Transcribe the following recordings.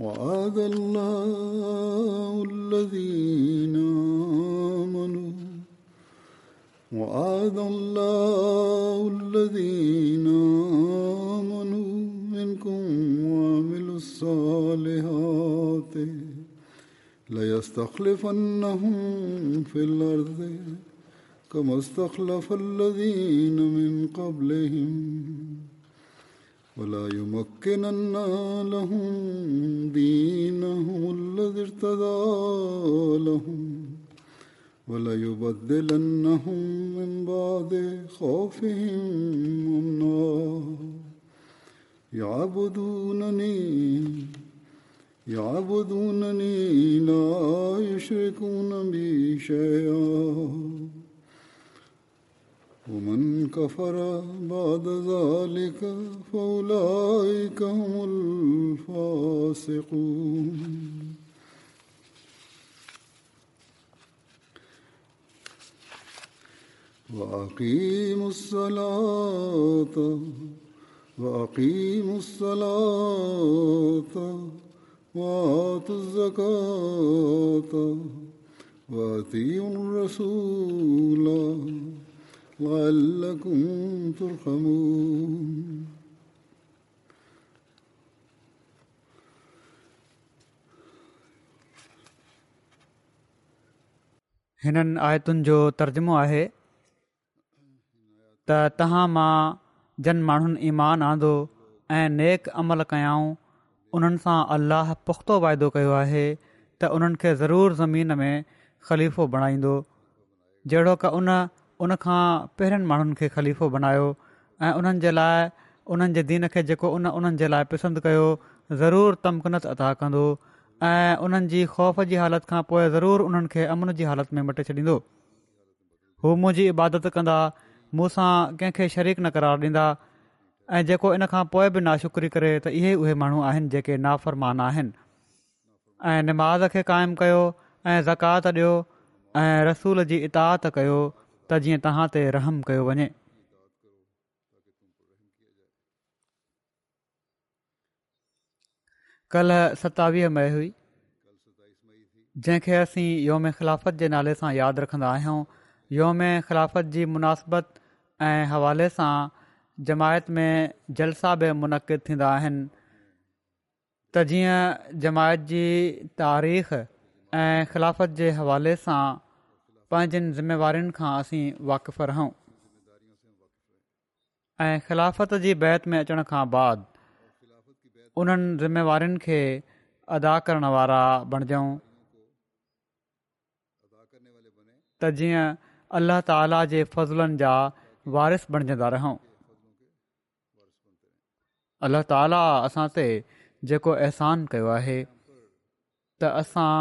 وعد الله الذين آمنوا وعد الله الذين آمنوا منكم وعملوا الصالحات ليستخلفنهم في الأرض كما استخلف الذين من قبلهم ولا يمكنن لهم دينهم الذي ارتضى لهم ولا يبدلنهم من بعد خوفهم امنا يعبدونني يعبدونني لا يشركون بي شيئا ومن كفر بعد ذلك فأولئك هم الفاسقون وأقيموا الصلاة وأقيموا الصلاة وآتوا الزكاة وأطيعوا الرسول آیتوں ترجمہ ہے تہمان جن مان ایمان آدین نیک عمل کیاں ان اللہ پختہ وائد کیا ہے تنوع زمین میں خلیف بڑائی جڑو کہ ان उनखां पहिरियनि माण्हुनि खे ख़लीफ़ो बनायो ऐं उन्हनि जे लाइ उन्हनि जे दीन खे जेको उन उन्हनि जे लाइ पसंदि कयो ज़रूरु अदा कंदो ऐं उन्हनि जी ख़ौफ़ जी हालति खां पोइ ज़रूरु उन्हनि खे अमन जी हालति में मटे छॾींदो हू मुंहिंजी इबादत कंदा मूंसां कंहिंखे शरीक न करार ॾींदा ऐं जेको इन खां पोइ बि नाशुकरी करे त इहे उहे माण्हू आहिनि जेके नाफ़रमान आहिनि ऐं निमाज़ खे क़ाइमु कयो ऐं ज़कात ॾियो ऐं रसूल जी त जीअं तहां ते रहम कयो वञे कल्ह सतावीह मई हुई जंहिंखे असीं योम ख़िलाफ़त जे नाले सां यादि रखंदा आहियूं योम ख़िलाफ़त जी मुनासिबत ऐं हवाले सां जमायत में जलसा बि मुनक़िद थींदा आहिनि त जीअं जमायत जी तारीख़ ऐं ख़िलाफ़त जे हवाले सां पंहिंजनि जिम्मेवारियुनि खां असीं वाक़िफ़ु रहूं ऐं ख़िलाफ़त जी बैत में अचण खां बाद उन्हनि ज़िम्मेवारियुनि खे अदा करण वारा बणजऊं त जीअं अल्ल्ह ताला जे फज़लनि जा वारिस बणिजंदा रहूं अल्ल्ह ताला असां ते जेको अहसान कयो आहे त असां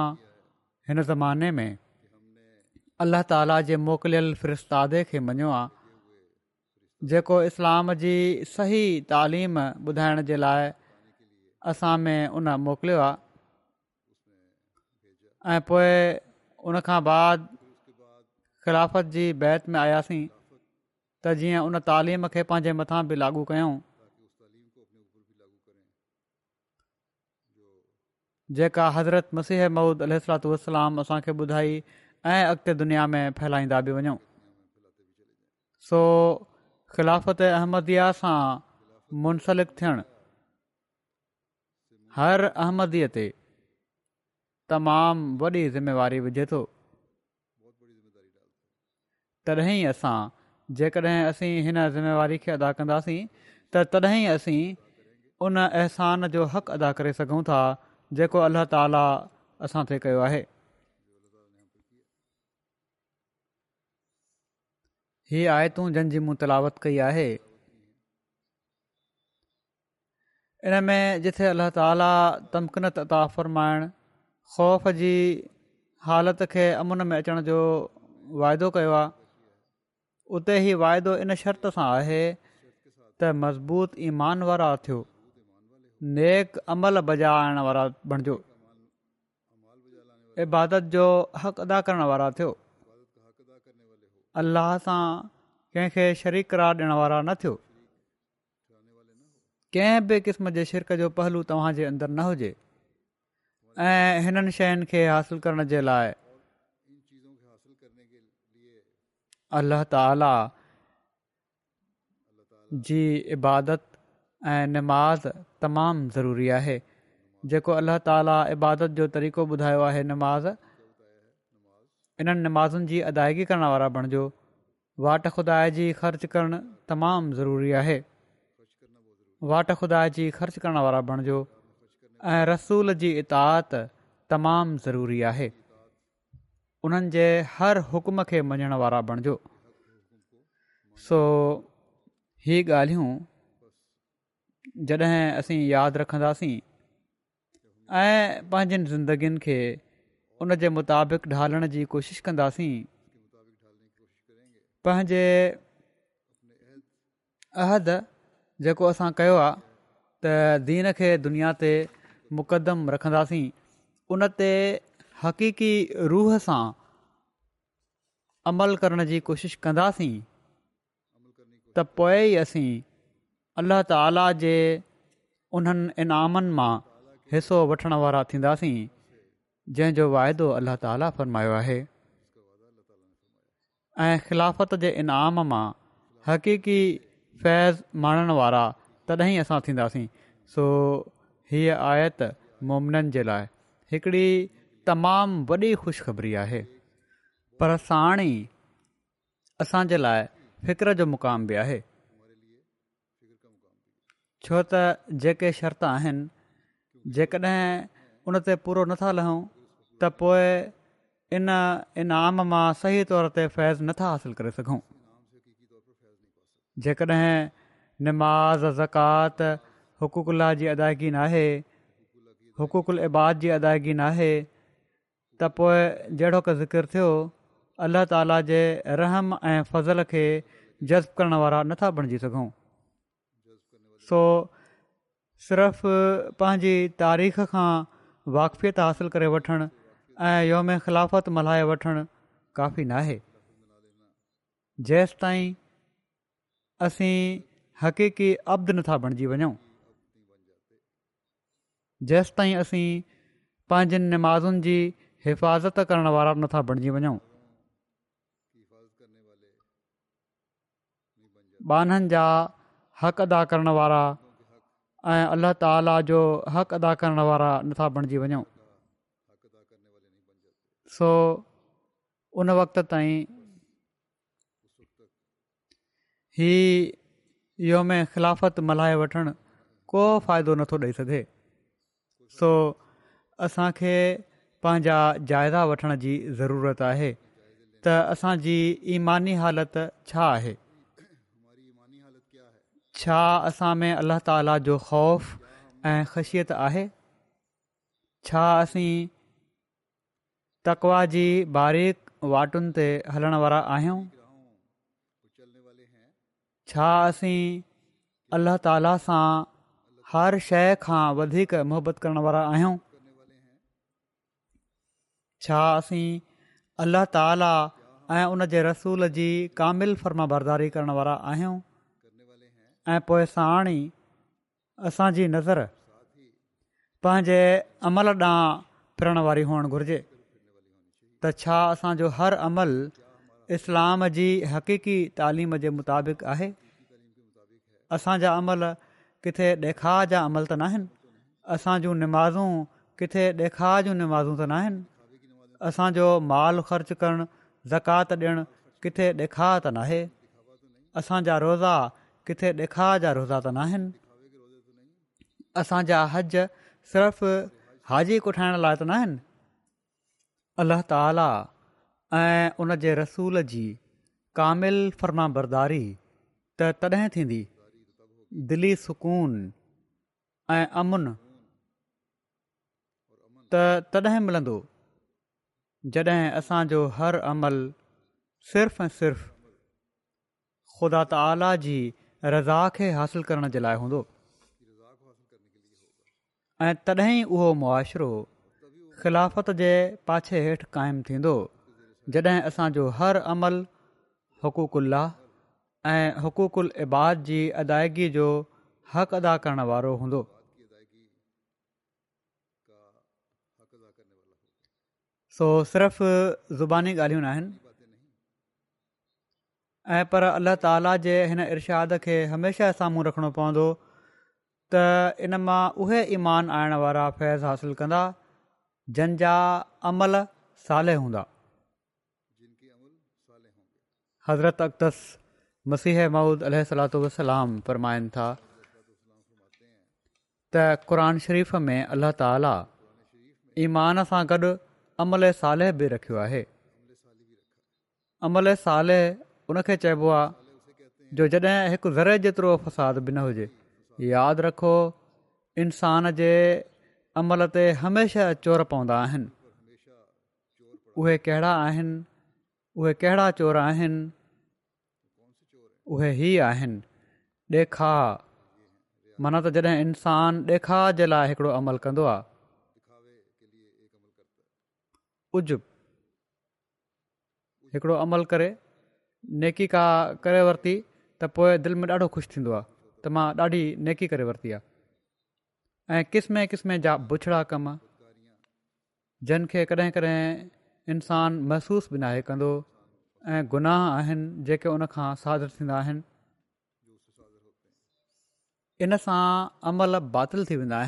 हिन ज़माने में अल्लाह ताला जे मोकिलियल फिरिस्तादे खे मञियो आहे जेको इस्लाम जी सही तालीम ॿुधाइण जे लाइ असां में उन मोकिलियो आहे ऐं पोए उनखां बाद ख़िलाफ़त जी बैत में आयासीं त जीअं उन तालीम खे पंहिंजे मथां बि लागू कयूं जेका हज़रत मसीह महूद अल असांखे ॿुधाई ऐं अॻिते दुनिया में फैलाईंदा बि वञूं सो ख़िलाफ़त अहमदिया सां मुनसलिकु थियणु हर अहमदीअ ते तमामु वॾी ज़िम्मेवारी विझे थो तॾहिं असां जेकॾहिं असीं हिन ज़िमेवारी खे अदा कंदासीं त तॾहिं असीं उन अहसान जो हक़ अदा करे सघूं था जेको अल्लाह ताला असां ते कयो आहे हीअ आयतूं जंहिंजी मूं तलावत कई आहे इन में जिथे अलाह ताली तमकनत अता फ़रमाइण ख़ौफ़ जी हालति खे अमुन में अचण जो वाइदो कयो आहे उते हीउ वाइदो इन शर्त सां आहे त मज़बूत ईमान वारा थियो नेक अमल बजा बॼाइणु वारा बणिजो इबादत जो हक़ अदा करणु वारा थियो अलाह सां कंहिंखे शिकार ॾियण वारा न थियो कंहिं बि क़िस्म जे शिरक जो पहलू तव्हां जे अंदरि न हुजे ऐं हिननि शयुनि खे हासिल करण जे लाइ अलाह ताला जी इबादत ऐं नमाज़ तमामु ज़रूरी आहे जेको अल्लाह ताली इबादत जो तरीक़ो ॿुधायो आहे इन्हनि नमाज़ुनि जी अदायगी करणु वारा बणिजो वाट खुदा जी ख़र्च करणु तमामु ज़रूरी आहे वाट खुदा जी ख़र्च करणु वारा बणिजो ऐं रसूल जी इतात तमामु ज़रूरी आहे उन्हनि जे हर हुकम खे मञणु वारा बणिजो सो हीअ ॻाल्हियूं जॾहिं असीं यादि रखंदासीं ऐं पंहिंजनि उन जे मुताबिक़ ढालण जी कोशिशि कंदासीं पंहिंजे अहद जेको असां कयो आहे त दीन खे दुनिया ते मुक़दम रखंदासीं उन ते हक़ीकी रूह सां अमल करण जी कोशिशि कंदासीं त पोइ ई असीं अलाह ताला जे उन्हनि इनामनि मां हिसो वठण वारा थींदासीं जंहिंजो वाइदो अलाह ताला फ़रमायो आहे ऐं ख़िलाफ़त जे इनाम मां हकीकी फैज़ माणण वारा तॾहिं असां سو सो آیت आयत मुमिनन जे लाइ تمام وڈی خوشخبری ख़ुशख़बरी आहे पर साण ई असांजे लाइ जो मुक़ाम बि आहे छो शर्त आहिनि जेकॾहिं त पोइ इन इनाम मां सही तौर ते फैज़ नथा हासिलु करे सघूं जेकॾहिं नमाज़ ज़कात हुकुकु अला जी अदायगी न आहे हुकूकुल इबाद जी अदायगी न आहे त पोइ जहिड़ो किकरु थियो अलाह ताला जे रहम ऐं फज़ल खे जज़्बु करण वारा नथा बणिजी सघूं सो सिर्फ़ु पंहिंजी तारीख़ खां वाक़फ़ियत हासिलु करे वठणु ऐं योम ख़िलाफ़त मल्हाए वठणु काफ़ी नाहे जेसिताईं असीं हक़ीक़ी अब्द नथा बणिजी वञूं जेंसिताईं असीं पंहिंजनि नमाज़ुनि जी हिफ़ाज़त करण वारा नथा बणिजी वञूं बाननि जा हक़ अदा करण वारा ऐं अलाह ताला जो हक़ु अदा करण वारा नथा बणिजी वञूं सो उन वक़्त ताईं ही योम ख़िलाफ़त मल्हाए वठणु को फ़ाइदो नथो ॾेई सघे सो असांखे पंहिंजा जाइज़ा वठण जी ज़रूरत आहे त असांजी ईमानी हालति छा आहे छा असां में अलाह ताला जो ख़ौफ़ ऐं ख़ासियत आहे छा असीं तकवा जी बारीक वाटुनि ते हलण वारा आहियूं छा असीं ताला सां हर शइ खां वधीक मुहबत करण वारा आहियूं छा असीं ताला ऐं उन जे रसूल जी कामिल फर्मा बरदारी करण वारा आहियूं ऐं पोइ साणी असांजी नज़र पंहिंजे अमल ॾांहुं फिरण वारी हुअणु घुरिजे त छा असांजो हर अमल इस्लाम जी हक़ीक़ी तालीम जे मुताबिक़ आहे असांजा अमल किथे ॾेखार जा अमल त न आहिनि असां निमाज़ूं किथे ॾेखारि जूं निमाज़ूं त न आहिनि असांजो मालु ख़र्चु करणु ज़कात ॾियणु किथे ॾेखारु त न आहे असांजा रोज़ा किथे ॾेखारि जा रोज़ा त न आहिनि असांजा हज सिर्फ़ु हाजी कोठाइण लाइ त न अलाह त ऐं उन जे रसूल जी कामिल फर्मा बरदारी त तॾहिं थींदी दिली सुकून ऐं अमुन त तॾहिं मिलंदो जॾहिं असांजो हर अमल सिर्फ़ु ऐं सिर्फ़ु ख़ुदा ताला जी रज़ा खे हासिलु करण जे लाइ हूंदो ऐं तॾहिं ई उहो मुआशिरो ख़िलाफ़त जे पाछे हेठि काइमु थींदो जॾहिं असांजो हर अमल हुक़ुक़ुल्ला ऐं हुक़ुकुल इबाद जी अदायगी जो हक़ अदा करण वारो हूंदो सो ज़ुबानी ॻाल्हियूं न आहिनि ऐं पर अलाह ताला जे हिन इर्शाद खे हमेशह साम्हूं रखणो पवंदो त इन मां उहे ईमान आणण वारा फैज़ हासिलु कंदा جن جا عمل صالح ہوندا حضرت اقص مسیح موعود علیہ الصلوۃ والسلام فرمائیں تھا قرآن شریف میں اللہ تعالی ایمان اسا گڈ عمل صالح بھی رکھو ہے عمل صالح ان کے چہ بوا جو جڑا ایک ذرہ جترو فساد بھی نہ ہو یاد رکھو انسان جے अमल ते हमेशा चोर पवंदा आहिनि उहे कहिड़ा आहिनि उहे कहिड़ा चोर आहिनि उहे ई आहिनि ॾेख माना त जॾहिं इंसानु ॾेखार जे लाइ हिकिड़ो अमल कंदो उजब हिकिड़ो अमल करे नेकी का करे वरिती त पोइ दिलि में ॾाढो ख़ुशि थींदो आहे त मां ॾाढी नेकी करे वरिती आहे ऐं क़िस्म क़िस्म जा बुछड़ा कम जिन खे कॾहिं कॾहिं इंसानु महसूसु बि नाहे कंदो ऐं गुनाह आहिनि जेके उनखां सादर थींदा आहिनि इनसां अमल बातिल थी वेंदा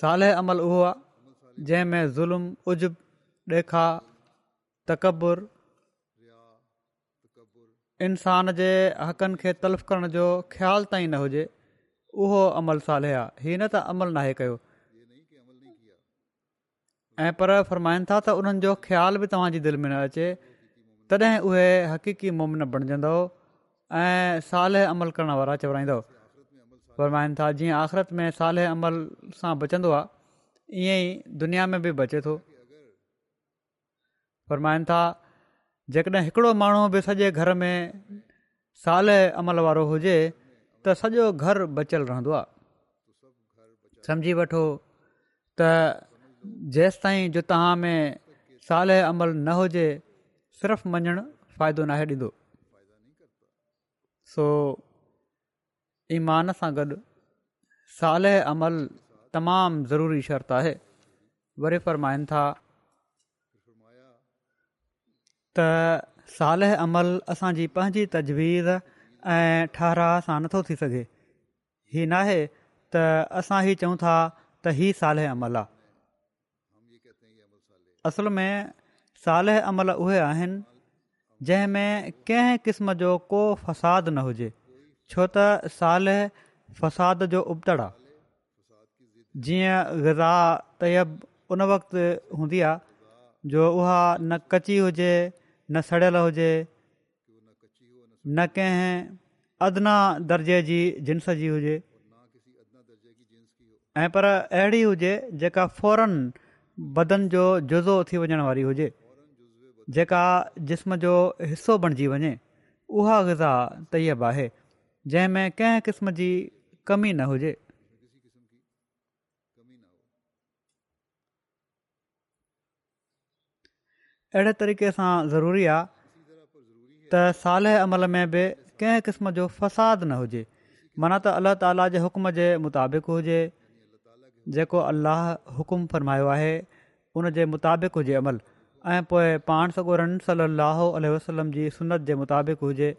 सालह अमल उहो आहे ज़ुल्म उजब ॾेखा तकबुर इंसान जे हक़नि खे तलफ़ करण जो ख़्यालु ताईं न हुजे उहो अमल साले आहे हीउ न त अमल नाहे कयो ऐं पर फ़र्माईनि था त उन्हनि जो ख़्याल बि तव्हांजी दिलि में न अचे तॾहिं उहे हक़ीक़ी मुमिन बणजंदो ऐं साल अमल करण वारा चवराईंदो फ़रमाइनि था जीअं आख़िरत में साले अमल सां बचंदो आहे ईअं ई दुनिया में बि बचे थो फ़रमाइनि था जेकॾहिं हिकिड़ो माण्हू बि सॼे घर में साल अमल वारो हुजे त सॼो घर बचियल रहंदो आहे सम्झी वठो त जेसि ताईं जो तव्हां में साल अमल न हुजे सिर्फ़ु मञणु फ़ाइदो नाहे ॾींदो सो ईमान सां गॾु साल अमल तमामु ज़रूरी शर्त आहे वरी फरमाइनि था त साल अमल असांजी पंहिंजी तजवीज़ ऐं ठहराह सां नथो थी सघे ही नाहे त असां ही चऊं था त ई साल अमल आहे में साल अमल उहे आहिनि जंहिंमें कंहिं क़िस्म जो को फ़साद न हुजे छो त साल फ़साद जो उबतड़ आहे जीअं ग़ज़ा तयब उन वक़्तु हूंदी आहे जो उहा न कची हुजे न सड़ियल हुजे न कंहिं अदना दर्जे जी जिन्स जी हुजे ऐं पर अहिड़ी हुजे जेका फौरन बदन जो जुज़ो थी वञण वारी हुजे जेका जिस्म जो हिसो बणिजी वञे उहा ग़ज़ा तय बि आहे जंहिंमें कंहिं किस्म जी कमी न हुजे अहिड़े तरीक़े सां ज़रूरी आहे त साल अमल में बि कंहिं क़िस्म जो फ़साद न हुजे माना त अलाह ताला जे हुकम जे मुताबिक़ हुजे जेको अलाह हुकुमु फ़रमायो आहे उनजे मुताबिक़ हुजे अमल ऐं पोइ पाण सॻो रन सलाहु वसलम जी सुनत जे मुताबिक़ हुजे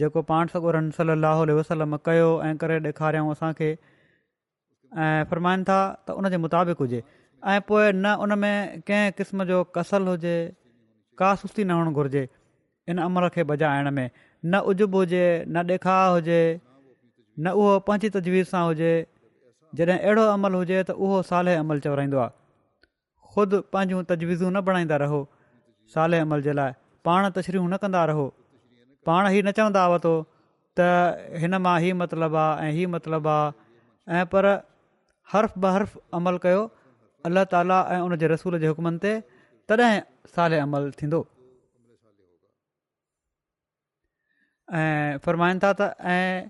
जेको पाण सॻोरम सलाहु वसलम कयो ऐं करे ॾेखारियऊं असांखे ऐं फ़रमाइनि था त उन जे मुताबिक़ हुजे ऐं पोइ न उन में कंहिं क़िस्म जो कसल हुजे का सुस्ती न हुअणु घुरिजे इन अमल खे बजाइण में न उजिब हुजे न ॾेखार हुजे न उहो पंहिंजी तजवीज़ सां हुजे जॾहिं अहिड़ो अमल हुजे त उहो साले अमल चवराईंदो आहे ख़ुदि पंहिंजूं तजवीज़ूं न बणाईंदा रहो साले अमल जे लाइ पाण तशरी न कंदा रहो पाण ई न चवंदा वरितो त हिन मां हीअ मतिलबु आहे ऐं हीअ मतिलबु आहे ऐं पर हर्फ़ अमल कयो अलाह ताला ऐं उन जे रसूल जे हुकमनि ते साले अमल थींदो ऐं फ़रमाइनि था त ऐं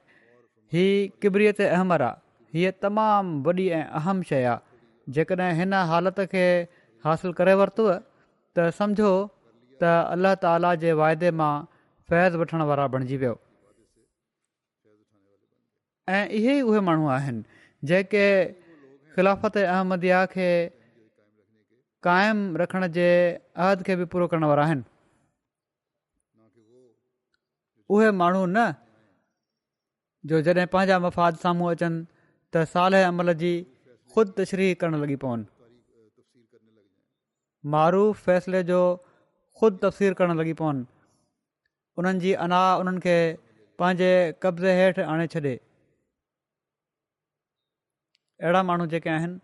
हीअ किबरियत अहमर आहे हीअ तमामु वॾी ऐं अहम शइ आहे जेकॾहिं हिन हालति खे हासिलु करे वरतव त सम्झो त अल्लाह ताला जे वाइदे मां फैज़ वठणु वारा बणिजी वियो ऐं इहे ई उहे माण्हू आहिनि जेके ख़िलाफ़त अहमदया खे क़ाइमु रखण जे अहद खे बि पूरो करण उहे माण्हू न जो जॾहिं पंहिंजा मफ़ाद साम्हूं अचनि त साल जे अमल जी ख़ुदि तशरी करणु लॻी पवनि मारुफ़ फ़ैसिले जो ख़ुदि तफ़सीर करणु लॻी पवनि उन्हनि जी अना उन्हनि खे पंहिंजे कब्ज़े हेठि आणे छ्ॾे अहिड़ा माण्हू जेके आहिनि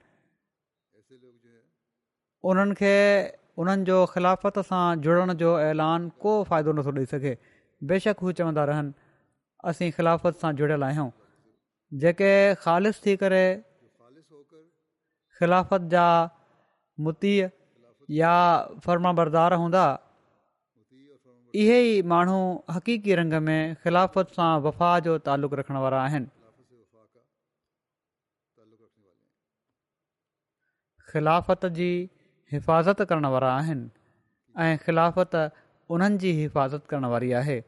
उन्हनि खे उन्हनि जो ख़िलाफ़त सां जुड़ण जो ऐलान को फ़ाइदो नथो ॾेई सघे बेशक हू चवंदा रहनि असीं ख़िलाफ़त सां जुड़ियल आहियूं जेके ख़ालि थी करे ख़िलाफ़त जा मुती या फर्माबरदार हूंदा इहे ई माण्हू हक़ीक़ी रंग में ख़िलाफ़त सां वफ़ा जो तालुक़ु रखण वारा ख़िलाफ़त जी हिफ़ाज़त करणु वारा आहिनि ऐं ख़िलाफ़त उन्हनि जी हिफ़ाज़त करण वारी आहे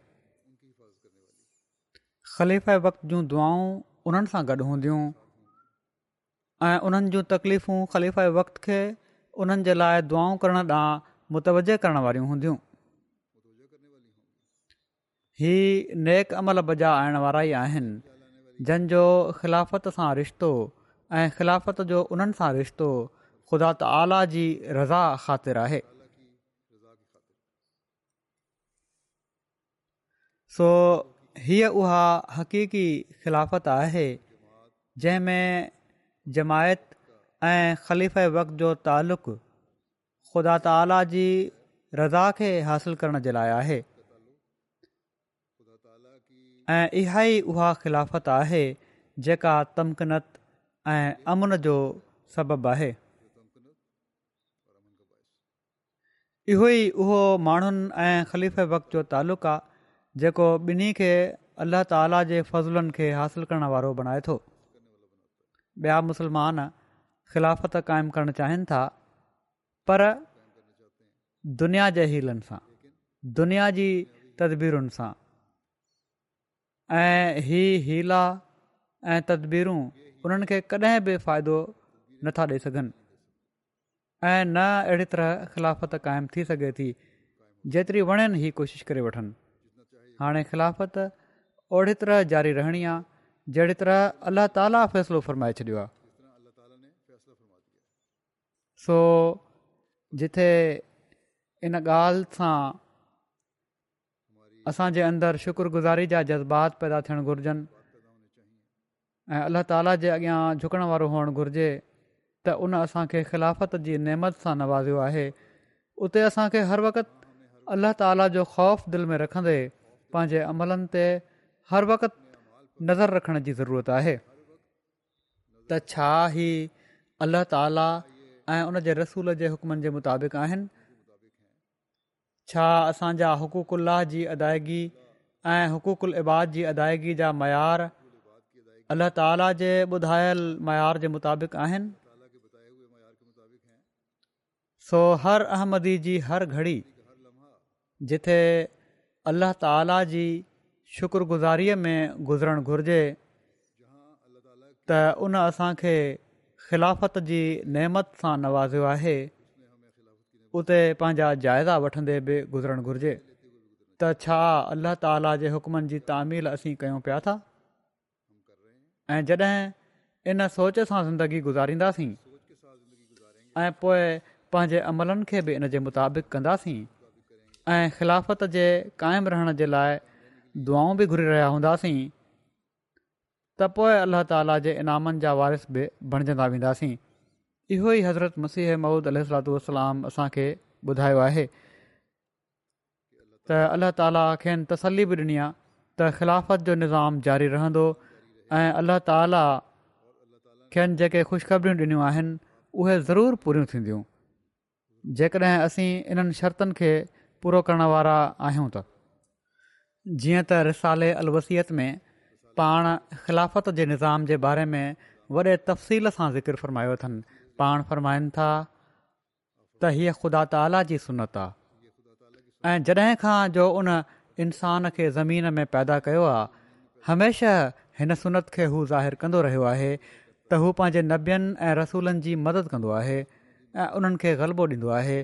ख़लीफ़ वक़्त जूं दुआऊं उन्हनि सां गॾु हूंदियूं ऐं उन्हनि जूं तकलीफ़ूं ख़लीफ़ वक़्तु खे उन्हनि जे लाइ दुआऊं करणु ॾांहुं मुतवज करण वारियूं हूंदियूं ही नेक अमल बजा आणण वारा ई आहिनि जंहिंजो ख़िलाफ़त सां रिश्तो ऐं ख़िलाफ़त जो उन्हनि सां रिश्तो ख़ुदा त आला जी रज़ा ख़ातिर आहे सो हीअ उहा हक़ीक़ी ख़िलाफ़त आहे जंहिं में जमायत ऐं ख़लीफ़ वक़्त जो तालुक़ु ख़ुदा ताला जी रज़ा खे हासिलु करण जे लाइ आहे ऐं इहा ई उहा ख़िलाफ़त आहे जेका तमकनत ऐं अमन जो सबबु आहे इहो ई उहो माण्हुनि ऐं ख़लीफ़ वक़्त जो तालुक़ु आहे जेको ॿिन्ही खे अल्लाह ताला जे फज़ुलनि खे हासिलु करण वारो बणाए थो ॿिया मुसलमान ख़लाफ़त क़ाइमु करणु चाहिनि था पर दुनिया जे हीलनि सां दुनिया जी तदबीरुनि सां ऐं हीअला ऐं तदबीरूं उन्हनि खे कॾहिं बि फ़ाइदो नथा ॾेई सघनि ऐं न अहिड़ी तरह ख़िलाफ़त क़ाइमु थी सघे थी जेतिरी वणनि ई कोशिशि करे वठनि हाणे ख़िलाफ़त ओड़ी तरह जारी रहणी आहे जहिड़ी तरह अलाह ताला फ़ैसिलो फ़रमाए छॾियो आहे सो जिथे इन ॻाल्हि सां असांजे अंदरु शुक्रगुज़ारी जा जज़्बात पैदा थियणु घुरिजनि ऐं अलाह ताला जे अॻियां झुकण वारो हुअणु घुरिजे त उन असांखे ख़िलाफ़त जी नेमत सां नवाज़ियो आहे उते असांखे हर वक़्तु अलाह ताला जो ख़ौफ़ दिलि में रखंदे पंहिंजे अमलनि ते हर वक़्तु नज़र रखण जी ज़रूरत आहे त छा ई अल्लाह ताला ऐं उन जे रसूल जे हुकमनि जे मुताबिक़ आहिनि छा असांजा हुक़ुकु अल्लाह जी अदायगी ऐं हुक़ुकु अल इबाद जी अदायगी जा मयार अल्ला ताला जे ॿुधायल मयार जे मुताबिक़ आहिनि सो हर अहमदी जी हर घड़ी जिथे अल्ल्हा ताला जी शुक्रगुज़ारीअ में गुज़रण घुर्जे त उन असांखे ख़िलाफ़त जी नेमत सां नवाज़ियो आहे उते पंहिंजा जाइज़ा वठंदे बि गुज़रणु घुरिजे त छा अलाह ताला जे हुकमनि जी तामील असीं कयूं पिया था ऐं जॾहिं इन सोच सां ज़िंदगी गुज़ारींदासीं ऐं पोइ पंहिंजे अमलनि खे बि मुताबिक़ कंदासीं ऐं ख़िलाफ़त जे क़ाइमु रहण जे लाइ दुआऊं बि घुरी रहिया हूंदासीं त पोइ अलाह ताली जे इनामनि जा वारिस बि बणजंदा वेंदासीं इहो ई हज़रत मसीह महूद अल असांखे ॿुधायो आहे त अल्लाह ताला खेनि तसली बि ॾिनी आहे त ख़िलाफ़त जो निज़ाम जारी रहंदो ऐं अलाह ताला खेनि जेके खु़शखबरियूं ॾिनियूं आहिनि उहे ज़रूरु पूरियूं थींदियूं जेकॾहिं असीं इन्हनि शर्तनि पूरो करण वारा आहियूं त जीअं त रिसाले अलवसियत में पाण ख़िलाफ़त जे निज़ाम जे बारे में वॾे तफ़सील सां ज़िकिर फ़रमायो अथनि पाण फ़रमाइनि था त हीअ ख़ुदा ताला जी सुनत आहे ऐं जॾहिं खां जो उन इंसान खे ज़मीन में पैदा कयो आहे हमेशह हिन सुनत खे हू ज़ाहिरु कंदो रहियो आहे त हू पंहिंजे नबियनि ऐं रसूलनि जी मदद कंदो आहे ऐं उन्हनि खे ग़लबो ॾींदो आहे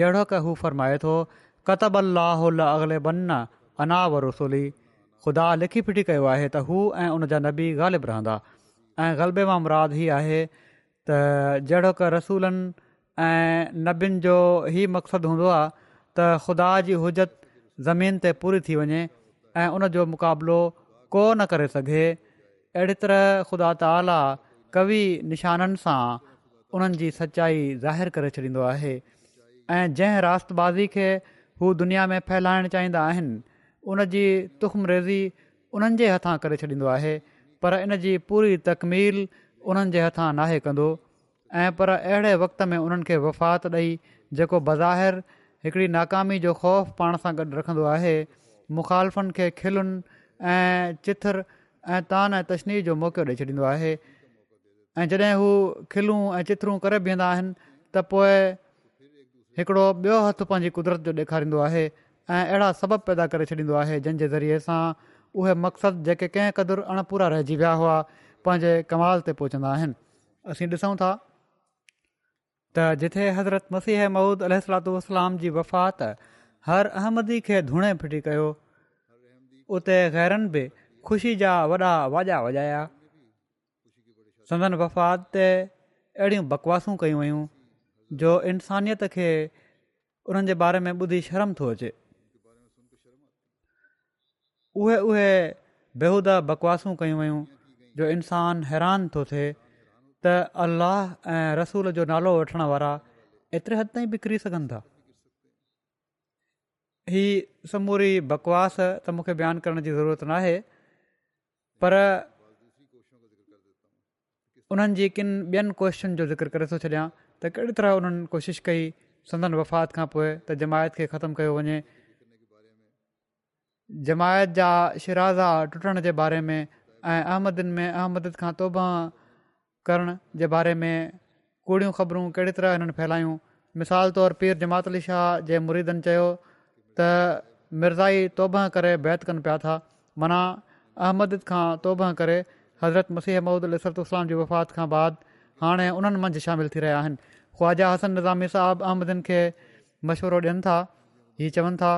जहिड़ो क हू फ़रमाए थो क़तब अलाहौल अगले बन अना व रसूली ख़ुदा लिखी फिटी कयो आहे त हू ऐं उन जा नबी ग़ालिबु रहंदा ऐं ग़लबे मां मुराद ई आहे त जहिड़ो क रसूलनि ऐं नबियुनि जो ई मक़सदु हूंदो आहे त ख़ुदा जी हुजत ज़मीन ते पूरी थी वञे ऐं उनजो मुक़ाबिलो को न करे सघे अहिड़ी तरह ख़ुदा त कवि निशाननि सां उन्हनि सच्चाई सचाई ज़ाहिर करे छॾींदो आहे ऐं जंहिं राताज़ी खे हू दुनिया में फैलाइणु चाहींदा आहिनि उन जी तुख़्मरेज़ी उन्हनि जे हथां करे छॾींदो आहे पर इन जी पूरी तकमील उन्हनि जे हथां नाहे कंदो ऐं पर अहिड़े वक़्त में उन्हनि खे वफ़ात ॾेई जेको बज़ाहिर हिकिड़ी नाकामी जो ख़ौफ़ पाण सां गॾु रखंदो आहे मुखालफ़नि खे खिलुनि ऐं चिथर ऐं तान ऐं तशनी जो मौक़ो ॾेई छॾींदो आहे ऐं जॾहिं हू खिलूं ऐं चिथरूं करे बीहंदा आहिनि त पोइ हिकिड़ो ॿियो हथ पंहिंजी कुदरत जो ॾेखारींदो आहे ऐं अहिड़ा सबब पैदा करे छॾींदो आहे जंहिंजे ज़रिए सां उहे मक़सदु जेके कंहिं क़दुरु अणपूरा रहिजी विया हुआ पंहिंजे कमाल ते पहुचंदा आहिनि असीं ॾिसूं था त जिथे हज़रत मसीह महूद अलूसलाम जी वफ़ात हर अहमदी खे धुणे फिटी कयो उते गैरनि बि ख़ुशी जा वॾा वाजा वॼाया संदन वफ़ात ते अहिड़ियूं बकवासूं कयूं वयूं जो इंसानियत खे उन्हनि जे बारे में ॿुधी शर्म थो अचे उहे उहे बेहूदा बकवासूं कयूं वयूं जो इंसानु हैरान थो थिए त अल्लाह ऐं रसूल जो नालो वठण वारा एतिरे हद ताईं बि किरी सघनि था تم समूरी बकवास त मूंखे बयानु करण जी ज़रूरत न आहे पर उन्हनि जी किनि ॿियनि कोश्चन जो ज़िक्र करे थो छॾियां त कहिड़ी तरह उन्हनि कोशिश कई संदन वफ़ात खां पोइ त जमायत खे ख़तमु कयो वञे जमायत जा शिराज़ा टुटण जे बारे में ऐं अहमदन में अहमद खां तोबह करण जे बारे में कूड़ियूं ख़बरूं कहिड़ी तरह हिननि फैलायूं मिसाल तौरु पीर जमात अली जे मुरीदनि चयो त मिर्ज़ाई तोबह करे बैत कनि पिया था माना अहमद खां तोबह करे हज़रत मसीह अहमद इस्लाम जी वफ़ात खां बाद हाणे उन्हनि मंझि शामिलु थी रहिया आहिनि ख़्वाजा हसन निज़ामी साहबु अहमदनि खे मशिवरो ॾियनि था हीअ चवनि था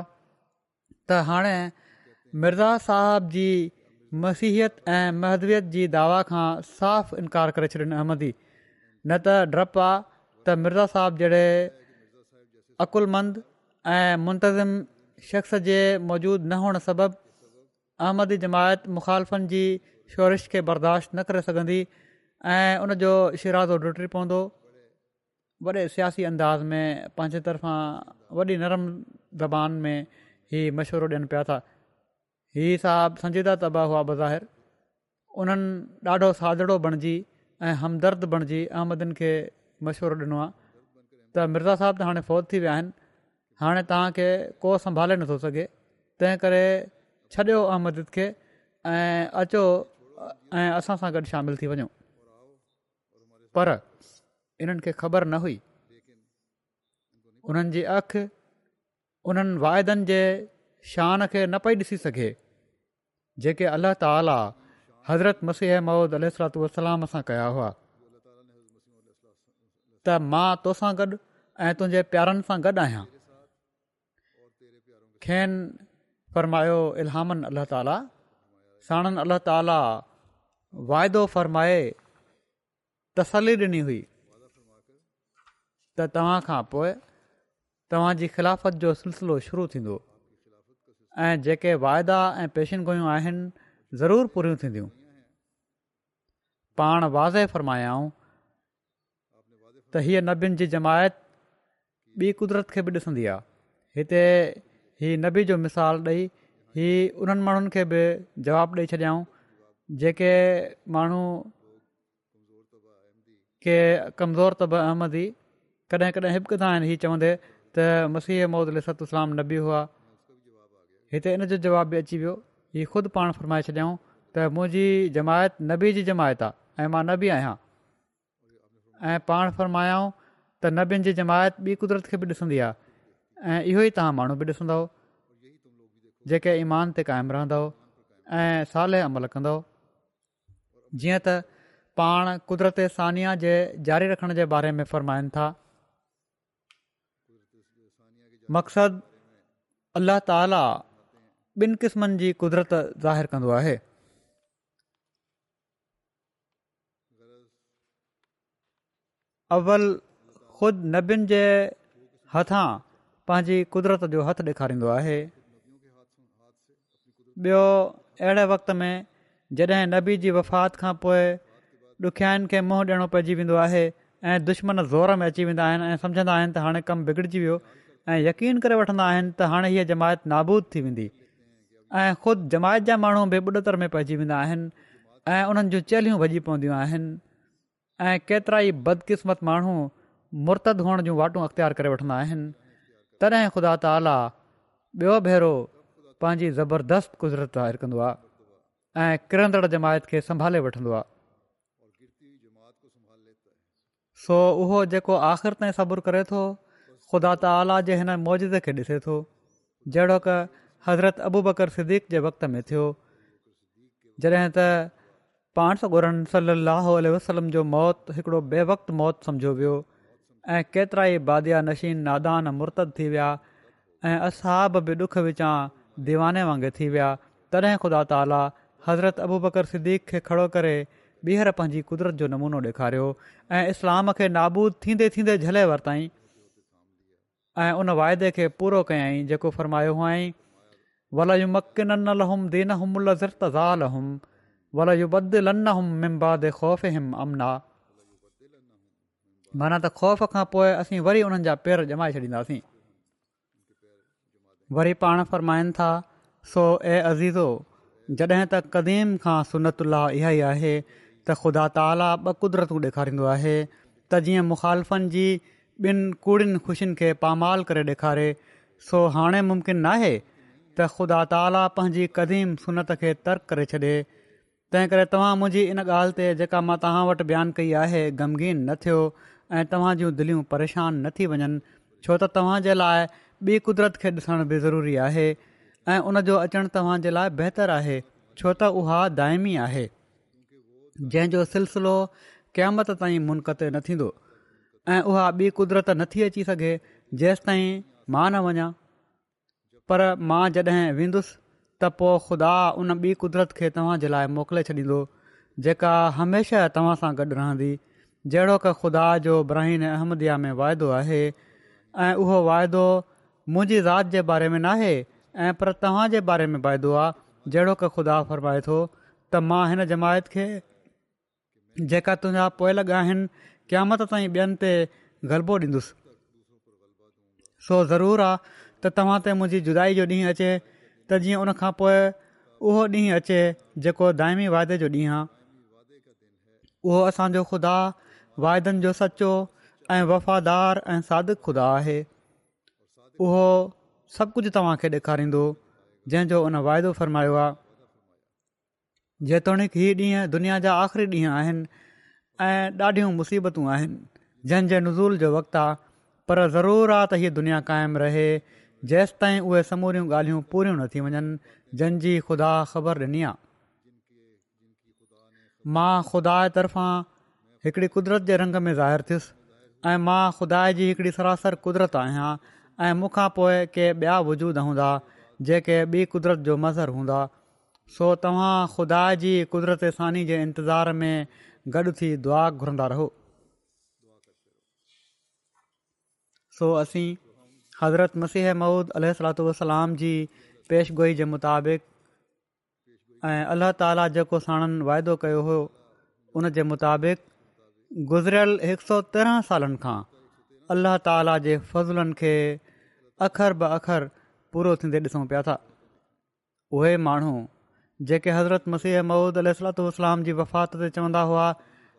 त हाणे मिर्ज़ा साहब जी मसीहयत ऐं महद्वियत जी दावा खां साफ़ु इनकार करे छॾनि अहमदी न त डपु आहे त मिर्ज़ा साहबु जहिड़े अक़ुलमंद ऐं मुंतज़िम शख़्स जे मौजूदु न हुअणु सबबि अहमद जमायत मुखालफ़नि जी शौरिश खे बर्दाश्त न करे सघंदी ऐं उनजो शिराज़ो डुटी पवंदो वॾे सियासी अंदाज़ में पंहिंजे तरफ़ां वॾी नरम ज़बान में हीअ मशवरो ॾियनि पिया था हीअ साहिबु संजीदा तबाह हुआ बज़ाहिर उन्हनि ॾाढो सादड़ो बणिजी ऐं हमदर्द बणिजी अहमदिन खे मशवरो ॾिनो आहे त मिर्ज़ा साहब त हाणे फ़ौत थी विया आहिनि हाणे तव्हांखे को संभाले नथो सघे तंहिं करे छॾियो अहमदी खे ऐं अचो ऐं असां सां गॾु शामिलु थी वञो पर इन्हनि खे ख़बर न हुई उन्हनि जी अखि उन्हनि वाइदनि जे शान खे न पई ॾिसी सघे जेके अलाह ताला हज़रत मसीह महूद अलाम सां कया हुआ त मां तोसां गॾु ऐं तुंहिंजे प्यारनि सां गॾु आहियां खेनि फ़रमायो इलहामन अलाह ताला साणनि अलाह ताला वाइदो फ़रमाए तसली ॾिनी हुई त तव्हां खां पोइ तव्हांजी ख़िलाफ़त जो सिलसिलो शुरू थींदो ऐं जेके वाइदा ऐं पेशिनगोयूं आहिनि ज़रूरु पूरियूं थींदियूं पाण वाज़े फ़रमायाऊं त हीअ नबियुनि जी जमायत ॿी कुदरत खे बि ॾिसंदी आहे हिते हीअ नबी जो मिसाल ॾेई हीअ उन्हनि माण्हुनि खे बि जवाबु ॾेई छॾियाऊं जेके के कमज़ोर तब अहमद ई कॾहिं कॾहिं हिब कंदा आहिनि हीअ चवंदे त मसीह मौद लिसतु इस्लाम नबी हुआ हिते इन जो जवाब बि अची वियो ही ख़ुदि पाण फ़रमाए छॾियऊं त मुंहिंजी जमायत नबी जी जमायत आहे ऐं मां न आहियां ऐं पाण फरमायूं त नबियुनि जी जमायत ॿी क़ुदिरत खे बि ॾिसंदी आहे ऐं इहो ई तव्हां माण्हू बि ॾिसंदव जेके ईमान ते क़ाइमु रहंदव ऐं साले अमल कंदव जीअं त पाण क़ुदरत सानिया जे ज़ारी रखण जे बारे में फ़रमाइनि था मक़सदु अल्ला ताला ॿिनि क़िस्मनि जी क़ुदिरत ज़ाहिर कंदो आहे अवल ख़ुद नबियुनि जे हथां पंहिंजी कुदरत जो हथु ॾेखारींदो आहे ॿियो अहिड़े वक़्त में जॾहिं नबी जी वफ़ात खां पोइ ॾुखियाईनि खे मुंहुं ॾियणो पइजी वेंदो आहे ऐं दुश्मन ज़ोर में अची वेंदा आहिनि ऐं सम्झंदा आहिनि त हाणे कमु बिगड़जी वियो ऐं यकीन करे वठंदा आहिनि त हाणे हीअ जमायत नाबूद थी वेंदी ऐं ख़ुदि जमायत जा माण्हू बि ॿुॾतर में पइजी वेंदा आहिनि ऐं उन्हनि जूं चेलियूं भॼी पवंदियूं आहिनि ऐं केतिरा ई बदकिस्मत माण्हू मुर्तद हुअण जूं वाटूं अख़्तियार करे वठंदा आहिनि तॾहिं ख़ुदा ताला ॿियो भेरो पंहिंजी ज़बरदस्त क़ुज़रत आहे ऐं किरंदड़ जमायत खे संभाले वठंदो सो उहो जेको आख़िर ताईं सबुरु करे थो ख़ुदा ताला जे हिन मौजिद खे ॾिसे थो जहिड़ो की हज़रत अबू बकर सिद्दीक़ जे वक़्त में थियो जॾहिं त पाण सौ घुरन वसलम जो मौत हिकिड़ो बेवि मौत सम्झो वियो ऐं केतिरा ई बादिया नशीन नादान मुर्तद थी विया ऐं असां बि ॾुख विचां दीवाने वांगुरु थी विया तॾहिं ख़ुदा ताला हज़रत अबू बकर सिद्दीक़ खे खड़ो करे ॿीहर पंहिंजी कुदरत जो नमूनो ॾेखारियो ऐं इस्लाम खे नाबूद थींदे थींदे झले वरिताई ऐं उन वाइदे खे पूरो कयई जेको फ़रमायो हुआ वल यूं मक ननल हुन ज़ालम वल ख़ौफ़ हिम अमना माना त ख़ौफ़ खां पोइ असीं वरी उन्हनि जा पेर जमाए छॾींदासीं वरी पाण फ़र्माइनि था सो ए अज़ीज़ो जॾहिं त क़दीम खां सुनतुला इहा ई आहे त ख़ुदा ताली ॿ क़ुदरतूं ॾेखारींदो आहे त जीअं मुखालफ़नि जी ॿिनि कूड़ियुनि ख़ुशियुनि खे पामाल करे ॾेखारे सो हाणे मुमकिन न आहे त ख़ुदा ताला पंहिंजी क़दीम सुनत खे तर्क करे छॾे तंहिं करे तव्हां मुंहिंजी इन ॻाल्हि ते जेका मां तव्हां वटि बयानु कई आहे ग़मगीन न थियो ऐं तव्हां जूं दिलियूं परेशान न थी वञनि छो त तव्हांजे लाइ ॿी क़ुदिरत खे ॾिसण बि ज़रूरी आहे ऐं उन जो अचणु तव्हांजे लाइ बहितरु आहे छो त उहा दाइमी आहे जंहिंजो सिलसिलो कैमत ताईं मुनक़त न थींदो ऐं उहा ॿी नथी अची सघे जेसि मां न वञा पर मां जॾहिं वेंदुसि त पोइ ख़ुदा उन ॿी कुदरत खे तव्हां जे लाइ मोकिले छॾींदो जेका हमेशह तव्हां सां गॾु रहंदी जहिड़ो के ख़ुदा जो ब्राहिन अहमदि में वाइदो आहे ऐं उहो वाइदो मुंहिंजी ज़ात जे बारे में न ऐं पर तव्हां जे बारे में वाइदो आहे जहिड़ो की ख़ुदा फरमाए थो मां जमायत खे जेका तुंहिंजा पोइ लॻा आहिनि क़यामत ताईं ॿियनि ते ॾींदुसि सो ज़रूरु आहे त तव्हां ते मुंहिंजी जुदा जो ॾींहुं अचे त जीअं उन खां पोइ उहो ॾींहुं अचे जेको दाइमी वाइदे जो ॾींहुं आहे उहो असांजो खुदा वाइदनि जो सचो ऐं वफ़ादार ऐं सादिक खुदा आहे उहो सभु कुझु तव्हां ॾेखारींदो जंहिंजो उन वाइदो फ़रमायो आहे जेतोणीकि हीअ ॾींहुं दुनिया जा आख़िरी ॾींहं आहिनि ऐं ॾाढियूं मुसीबतूं आहिनि जंहिंजे नुज़ूल जो वक़्तु आहे पर ज़रूराति हीउ दुनिया क़ाइमु रहे जेसि ताईं उहे समूरियूं ॻाल्हियूं पूरियूं न थी वञनि जंहिंजी ख़ुदा ख़बर ॾिनी आहे मां ख़ुदा तरफ़ां हिकिड़ी कुदरत जे रंग में ज़ाहिरु थियुसि ऐं मां ख़ुदा जी हिकड़ी सरासर कुदरत आहियां ऐं मूंखां पोइ के ॿिया वजूद हूंदा जेके ॿी जो मज़र हूंदा सो तव्हां ख़ुदा जी कुदरत सानी जे इंतज़ार में गॾु थी दुआ घुरंदा रहो सो असीं हज़रत मसीह महुूद अलाम जी पेशगोई जे मुताबिक़ ऐं अल्ल्हा ताली जेको साणनि वाइदो कयो हुओ उन जे मुताबिक़ गुज़िरियल हिकु सौ तेरहं सालनि खां अलाह ताला जे फज़ुलनि खे अख़र ब अख़र पूरो थींदे ॾिसूं पिया था उहे माण्हू जेके हज़रत मसीह माउद अलतलाम जी वफ़ात ते चवंदा हुआ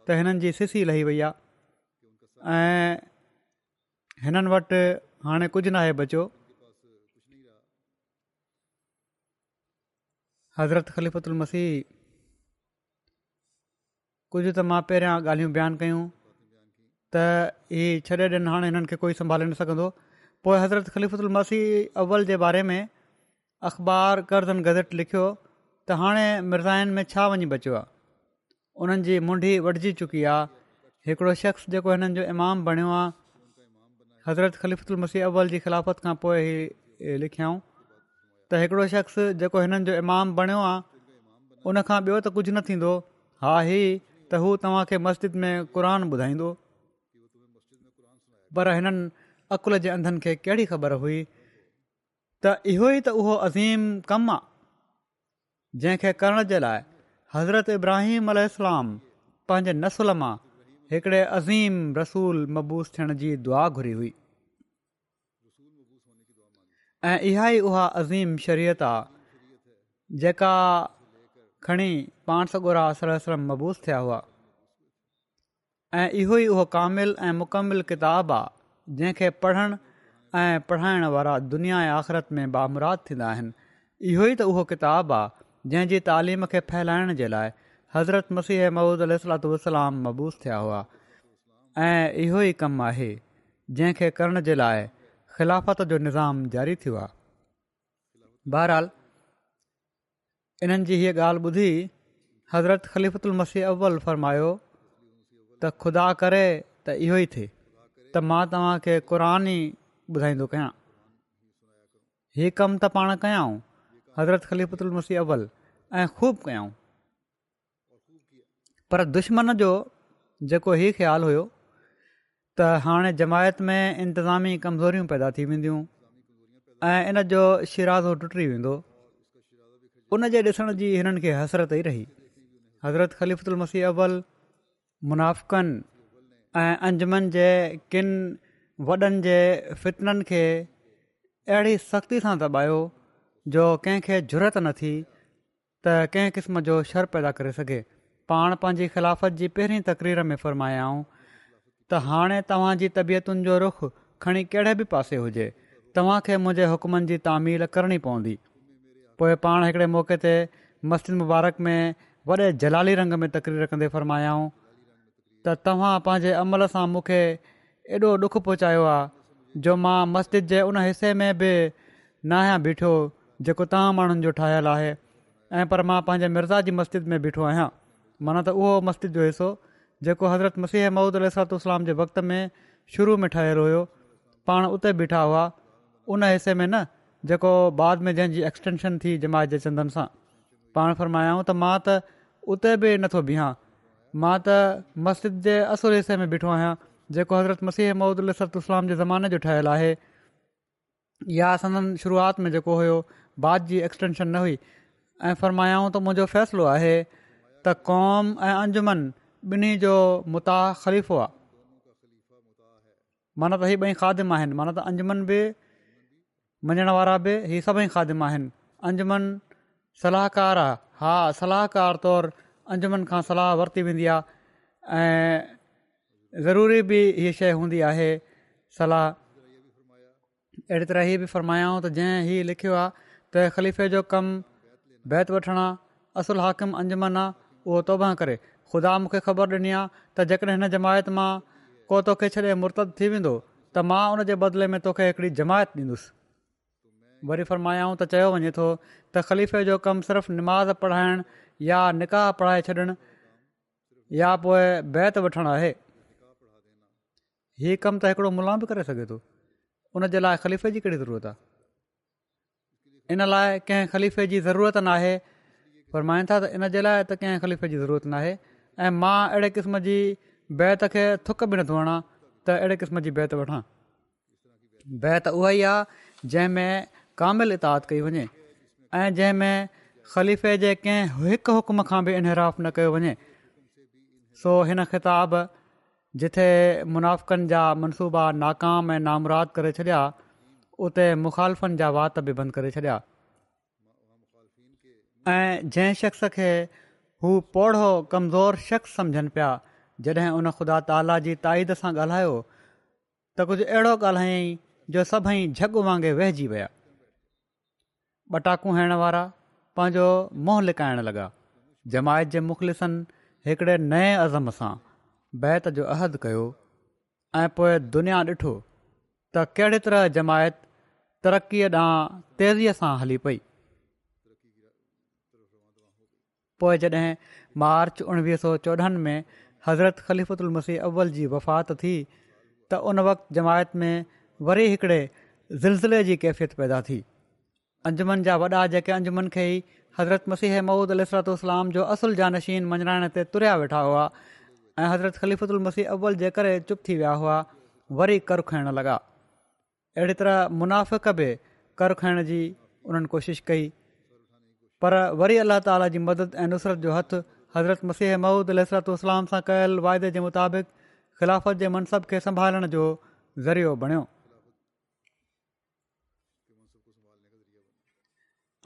त हिननि जी सीसी लही वई आहे ऐं हिननि वटि हाणे कुझु न आहे बचियो हज़रत ख़लीफ़ल मसीह कुझु त मां पहिरियां ॻाल्हियूं बयानु कयूं त हीअ छॾे ॾिणु हाणे हिननि खे कोई संभाले न सघंदो पोइ हज़रत ख़लीफ़ुल मसीह अव्वल जे बारे में अख़बार कर्ज़न गज़ट लिखियो त हाणे मिर्ज़ानि में छा वञी बचियो आहे उन्हनि जी मुंडी वढिजी चुकी आहे हिकिड़ो शख़्स जेको हिननि जो इमामु बणियो आहे हज़रत ख़लीफ़ुल मसीह अव्वल जी ख़िलाफ़त खां पोइ ई लिखियाऊं त हिकिड़ो शख़्स जेको हिननि जो इमाम बणियो आहे उनखां ॿियो त कुझु न थींदो हा ही त हू तव्हांखे मस्जिद में क़ुर ॿुधाईंदो पर हिननि अक़ुल जे अंधनि खे कहिड़ी ख़बर हुई त इहो ई त उहो अज़ीम कमु आहे जंहिंखे करण जे लाइ हज़रत इब्राहिम अल पंहिंजे नसुल मां हिकिड़े अज़ीम रसूल मबूस थियण जी दुआ घुरी हुई ऐं इहा ई उहा अज़ीम शरीयत आहे जेका खणी पाण सॻा मबूस थिया हुआ ऐं इहो ई उहो कामिल ऐं मुकमिल किताब आहे जंहिंखे पढ़ण ऐं पढ़ाइण वारा दुनिया ऐं आख़िरत में बामुराद थींदा आहिनि इहो ई त उहो किताब आहे जंहिं जी तालीम खे फैलाइण जे लाइ हज़रत मसीह महूद अलसलाम मबूस थिया हुआ ऐं इहो ई कमु आहे जंहिंखे करण जे लाइ ख़िलाफ़त जो निज़ाम जारी थियो आहे बहराल इन्हनि जी हीअ ॻाल्हि ॿुधी हज़रत मसीह अव्वल फ़रमायो त ख़ुदा करे त इहो ई थिए त मां तव्हांखे क़ुर ई ॿुधाईंदो कयां हीउ कमु त पाण कयऊं हज़रत ख़लीफ़ु मसीह अव्वल ऐं ख़ूब कयूं पर दुश्मन जो जेको हीउ ख़्यालु हुयो त हाणे जमायत में इंतिज़ामी कमज़ोरियूं पैदा थी वेंदियूं ऐं इन जो शिराज़ो टुटी वेंदो उन जे ॾिसण जी हिननि खे हसरत ई रही हज़रत ख़लीफ़ुलमसी अवल मुनाफ़िकनि ऐं अंजमन जे किन वॾनि जे फितननि खे अहिड़ी सख़्ती सां दॿायो जो कंहिंखे जुरत न थी त कंहिं क़िस्म जो शर पैदा करे सघे पाण पंहिंजी ख़िलाफ़त जी पहिरीं तकरीर में फ़र्मायाऊं त हाणे तव्हांजी तबियतुनि जो रुख खणी कहिड़े बि पासे हुजे तव्हांखे मुंहिंजे हुकमनि जी तामील करणी पवंदी पोइ पाण हिकिड़े मौक़े ते मस्जिद मुबारक में वॾे जलाली रंग में तकरीर कंदे फ़र्मायाऊं त तव्हां पंहिंजे अमल सां मूंखे एॾो ॾुखु पहुचायो आहे जो मां मस्जिद जे उन हिसे में बि न आहियां बीठो जेको तव्हां माण्हुनि जो ठहियलु आहे ऐं पर मां पंहिंजे मिर्ज़ा जी मस्जिद में ॿीठो आहियां माना त उहो मस्जिद जो हिसो जेको हज़रत मसीह मौदह सरतलाम जे वक़्त में शुरू में ठहियलु हुयो पाण उते ॿीठा हुआ उन हिसे में न जेको बाद में जंहिंजी एक्सटेंशन थी जमायत जे चंदनि सां पाण फरमाया त मां त उते बि नथो बीहां मां त मस्जिद जे असुल हिसे में ॿिठो आहियां जेको हज़रत मसीह मौदह सरतलाम जे ज़माने जो ठहियलु आहे या असां शुरूआति में जेको हुयो बाद जी एक्सटेंशन न हुई ऐं फ़रमायाऊं त मुंहिंजो फ़ैसिलो आहे त क़ौम ऐं अंजुमन ॿिन्ही जो मुताह ख़लीफ़ो आहे माना त हीअ ॿई खादिम आहिनि माना त अंजमन बि मञण वारा बि इहे सभई खादिम आहिनि अंजमन सलाहकार आहे हा सलाहकार तौरु अंजुमन खां सलाह वरिती वेंदी आहे ऐं ज़रूरी बि हीअ शइ हूंदी आहे सलाहु अहिड़ी तरह हीअ बि फ़रमायाऊं त जंहिं हीउ लिखियो आहे त ख़लीफ़े जो कमु बैत वठणु असुल हाकिम अंजमन आहे उहो तोबां करे ख़ुदा मूंखे ख़बर ॾिनी आहे त जेकॾहिं जमायत मां को तोखे छॾे मुर्तदु थी वेंदो त मां उन जे बदिले में तोखे हिकिड़ी जमायत ॾींदुसि वरी फरमायाऊं त चयो वञे थो त ख़लीफ़े जो कमु सिर्फ़ु निमाज़ पढ़ाइणु या निकाह पढ़ाए छॾणु या पोइ बैत वठणु आहे हीउ कमु त हिकिड़ो मुलाम बि करे सघे थो उनजे लाइ ख़लीफ़े जी कहिड़ी ज़रूरत आहे इन लाइ कंहिं ख़लीफ़े जी ज़रूरत न आहे पर मायूं था त इन जे लाइ त कंहिं ख़लीफ़े जी ज़रूरत न ऐं मां अहिड़े क़िस्म जी बैत खे थुक बि न धोअां त अहिड़े क़िस्म जी बैत वठां बैत उहा ई आहे जंहिं कामिल इताद कई वञे ऐं जंहिं ख़लीफ़े जे कंहिं हिकु हुकम खां बि इनहराफ़ न कयो वञे सो हिन ख़िताब जिथे मुनाफ़िकनि जा मनसूबा नाकाम ऐं नामरात करे छॾिया उते मुख़ालफ़नि जा वात बि बंदि करे छॾिया ऐं जंहिं शख़्स खे हू पौढ़ो कमज़ोर शख़्स सम्झनि पिया जॾहिं उन ख़ुदा ताला जी ताईद सां ॻाल्हायो त कुझु अहिड़ो ॻाल्हायईं जो सभई झग वांगुरु वहिजी विया बटाकूं हणण वारा पंहिंजो मोहं लिकाइण लॻा जमायत जे मुख़लिसनि हिकिड़े नए अज़म सां बैत जो अहदु कयो ऐं पोइ दुनिया ॾिठो त कहिड़े तरह जमायत तरक़ीअ ॾांहुं तेज़ीअ सां हली पई पोइ जॾहिं मार्च उणिवीह सौ चोॾहनि में हज़रत ख़लीफ़ुत मसीह अव्वल जी वफ़ात थी त उन वक़्ति जमायत में वरी हिकिड़े ज़िलज़िले जी कैफ़ियत पैदा थी अंजुमन जा वॾा जेके अंजुमन खे ई हज़रत मसीह महूद अलसरत इस्लाम जो असुल जा नशीन मञणाइण ते तुरिया वेठा हुआ ऐं हज़रत ख़लीफ़ुदु मसीह अव्वल जे करे चुप थी विया हुआ वरी कर खयणु लॻा अहिड़ी तरह मुनाफ़िक बि कर खाइण जी उन्हनि कोशिशि कई पर वरी अलाह ताला जी मदद ऐं नुसरत जो हथु हज़रत मसीह महूद इसरतु इस्लाम सां कयलु वाइदे जे मुताबिक़ ख़िलाफ़त जे मनसब खे संभालण जो ज़रियो बणियो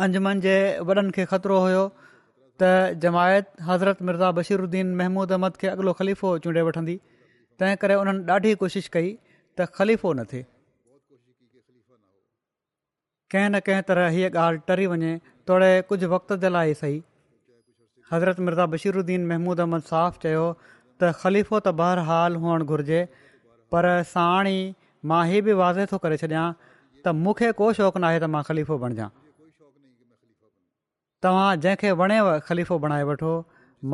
अंजमन जे वॾनि खे ख़तरो हुयो त जमायत हज़रत मिर्ज़ा बशीरुद्दीन महमूद अहमद खे अॻिलो ख़लीफ़ो चूंडे वठंदी तंहिं करे उन्हनि ॾाढी कोशिशि कई त ख़लीफ़ो न थिए कंहिं न कंहिं तरह हीअ ॻाल्हि टरी वञे तोड़े कुझु वक़्त जे लाइ सही हज़रत मिर्ज़ा बशीरुद्दीन महमूद अहमद साफ़ चयो त ख़लीफ़ो त बहरहालु हुअणु घुर्जे पर साणी मां ही बि वाज़े थो करे छॾिया त मूंखे को शौक़ु नाहे त मां ख़लीफ़ो बणिजा शौंक़ु न तव्हां जंहिंखे वणे ख़लीफ़ो बणाए वठो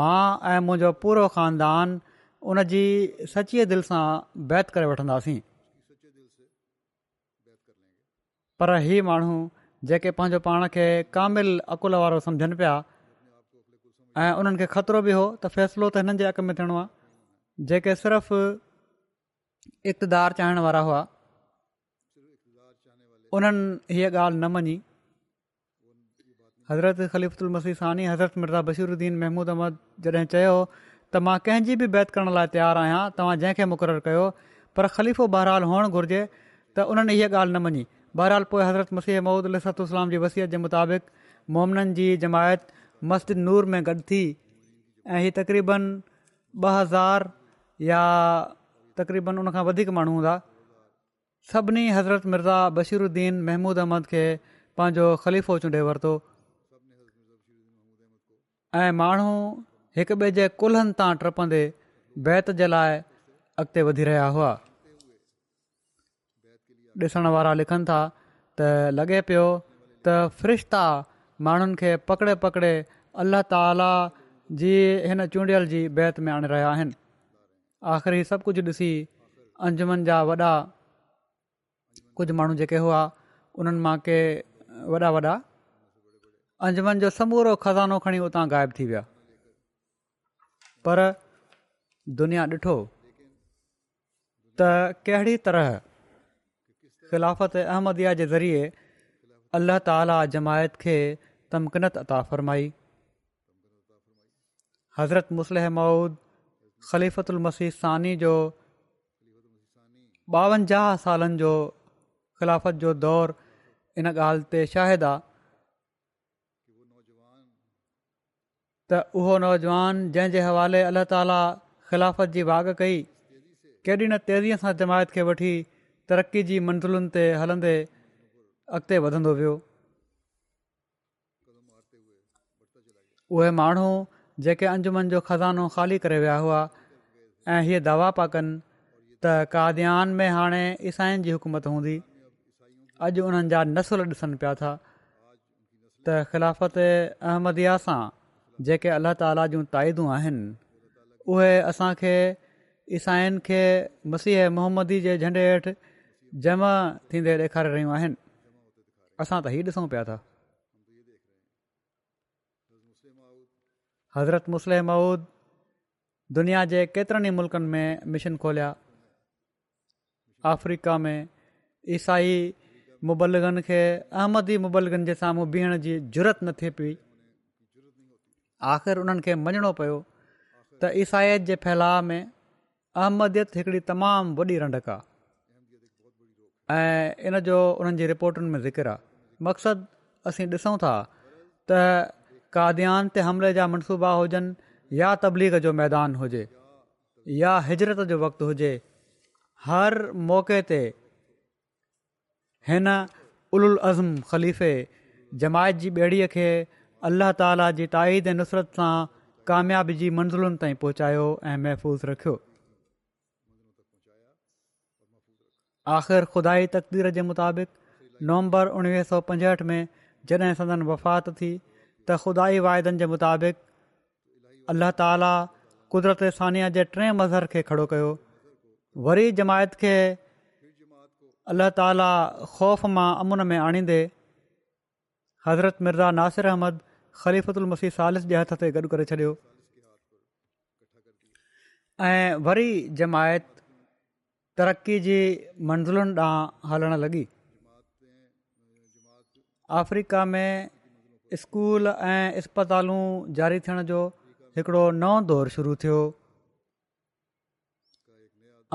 मां ऐं मुंहिंजो पूरो ख़ानदान उन जी सचीअ दिलि सां बैत करे वठंदासीं पर इहे माण्हू जेके पंहिंजो पाण खे कामिलु अक़ुल वारो सम्झनि पिया ऐं उन्हनि खे ख़तरो बि हो त फ़ैसिलो त हिननि जे हक़ में थियणो आहे जेके सिर्फ़ु इक़्तदार चाहिण वारा हुआ उन्हनि हीअ ॻाल्हि न मञी हज़रत ख़लीफ़ल मसीस सानी हज़रत मिर्ज़ा बशीरद्दीन महमूद अहमद जॾहिं चयो त मां कंहिंजी बि बैत करण लाइ तयारु आहियां तव्हां जंहिंखे मुक़ररु कयो पर ख़लीफ़ो बहराल हुअण घुर्जे त उन्हनि हीअ ॻाल्हि न मञी बहरहाल पोइ हज़रत मसीह महूदुसत जी वसियत जे मुताबिक़ मोमननि जी जमायत मस्जिद नूर में गॾु थी ऐं ही तक़रीबन ॿ हज़ार या तक़रीबन उनखां वधीक माण्हू हूंदा सभिनी हज़रत मिर्ज़ा बशीरुद्दीन महमूद अहमद खे पंहिंजो ख़लीफ़ो चूंडे वरितो ऐं माण्हू हिकु ॿिए जे कुल्हनि तां टपंदे बैत जे लाइ अॻिते वधी रहिया हुआ ॾिसण वारा लिखनि था त लॻे पियो त फ़्रिश्ता माण्हुनि खे पकिड़े पकिड़े अलाह ताला जी हिन चूंडियल जी बैत में आणे रहिया आहिनि आख़िरी सभु कुझु ॾिसी अंजुमन जा वॾा कुझु माण्हू जेके हुआ उन्हनि मां के वॾा वॾा अंजमनि जो समूरो खज़ानो खणी उतां ग़ाइबु थी विया पर दुनिया ॾिठो त कहिड़ी तरह خلافت احمدیا ذریعے اللہ تعالیٰ جمایت کے تمکنت عطا فرمائی حضرت مسلح مؤود خلیفت المسیح سانی جو باونجا سالن جو خلافت جو دور ان گال پہ شاید آوجوان جن کے حوالے اللہ تعالیٰ خلافت جی باغ کئی کزی سے جمایت کے وی तरक़ी जी मंज़िलुनि ते हलंदे अॻिते वधंदो वियो उहे माण्हू जेके अंजुमन जो खज़ानो ख़ाली करे विया हुआ ऐं इहे दवा पिया कनि त काद्यान में हाणे ईसाईनि जी हुकूमत हूंदी अॼु उन्हनि जा नसुल ॾिसनि पिया था त ख़िलाफ़त अहमदिया सां जेके अलाह ताला जूं ताइदूं आहिनि उहे असांखे ईसाईनि खे मसीह मोहम्मदी जे झंडे हेठि जमा थींदे ॾेखारे रहियूं आहिनि असां त ही ॾिसूं पिया था हज़रत मुसलिम महुूद दुनिया जे केतिरनि ई मुल्क़नि में मिशन खोलिया अफ्रीका में ईसाई मुबलगनि खे अहमदी मुबलगनि जे साम्हूं बीहण जी ज़रूरत न थिए पई आख़िर उन्हनि खे मञिणो पियो त ईसाईत जे फैलाव में अहमदीत हिकिड़ी तमामु वॾी रंडक आहे ऐं इन जो उन्हनि जी रिपोर्टुनि में ज़िक्र मक़सदु असीं ॾिसूं था त काद्यान ते हमले जा मनसूबा हुजनि या तबलीग जो मैदान हुजे या हिजरत जो वक़्तु हुजे हर मौक़े ते हिन उल अज़म ख़लीफ़े जमायत जी ॿेड़ीअ खे अलाह ताला जी ताईद ऐं नुसरत सां कामयाबी जी मंज़िलुनि ताईं पहुचायो ऐं महफ़ूज़ रखियो आख़िर ख़ुदाई तक़दीर जे मुताबिक़ नवंबर उणिवीह सौ पंजहठि में जॾहिं सदन वफ़ात थी त खुदाई ई वाइदनि जे मुताबिक़ अल्ल्ह ताली कुदरत सानिया जे टे मज़हर खे खड़ो कयो वरी जमायत खे अल्लह ताला ख़ौफ़ मां अमुन में आणींदे हज़रत मिर्ज़ा नासिर अहमद ख़लीफ़ुदुल मसीह सालिस जे हथ ते गॾु करे छॾियो ऐं वरी जमायत तरक़ी जी मंज़िलुनि ॾांहुं हलणु लॻी अफ्रीका में इस्कूल ऐं इस्पतालूं जारी थियण जो हिकिड़ो नओं दौरु शुरू थियो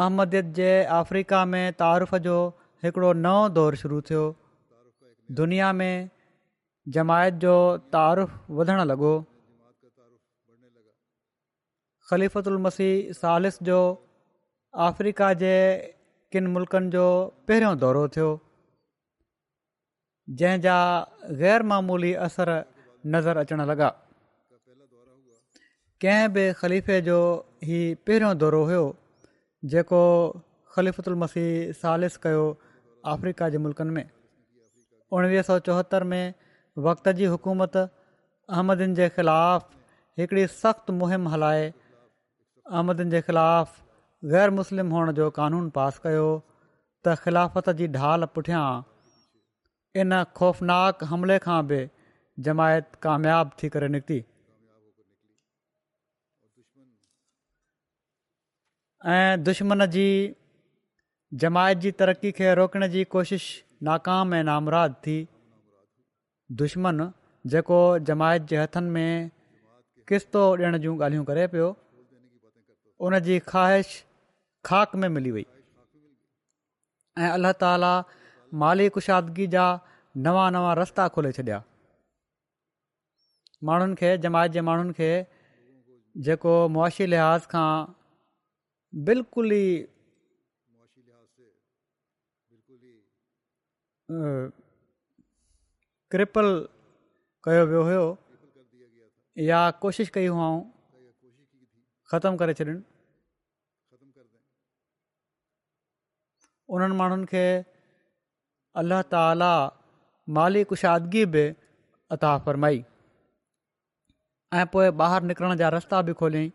अहमद जे अफ्रीका में तारीफ़ जो हिकिड़ो नओ दौरु शुरू थियो दुनिया में जमायत जो तारीफ़ु वधणु लॻो ख़लीफ़तु मसीह सालिस जो अफ्रीका जे किनि मुल्क़नि जो पहिरियों दौरो थियो जंहिंजा ग़ैरमूली असर नज़र अचणु लॻा कंहिं बि ख़लीफ़े जो ई पहिरियों दौरो हुओ जेको ख़लीफ़ुल मसीह सालिस कयो अफ्रीका जे मुल्कनि में उणिवीह सौ चोहतरि में वक़्त जी हुकूमत अहमदनि जे ख़िलाफ़ हिकिड़ी सख़्तु मुहिम हलाए अहमदनि जे ख़िलाफ़ु ग़ैर मुस्लिम हुअण जो कानून पास कयो त ख़िलाफ़त जी ढाल पुठियां इन ख़ौफ़नाक हमले खां बि जमायत कामयाब थी करे निकिती ऐं दुश्मन जी जमायत जी तरक़ी खे रोकण जी कोशिशि नाकाम ऐं नामराद थी दुश्मन जेको जमायत जे हथनि में किस्तो ॾियण जूं ॻाल्हियूं करे पियो उन जी ख़्वाहिश ख़ाक में मिली वई ऐं अलाह ताला माली कुशादगी जा नवां नवां रस्ता खोले छॾिया माण्हुनि खे जमायत जे माण्हुनि खे जेको मुआशी लिहाज़ खां बिल्कुलु ई क्रिपल कयो वियो हुयो या कोशिशि कई हुआ ख़तमु करे छॾियनि उन्हनि माण्हुनि खे अल्ला ताला माली कुशादगी बि अता फरमाई ऐं पोइ ॿाहिरि निकिरण जा रस्ता बि खोलियईं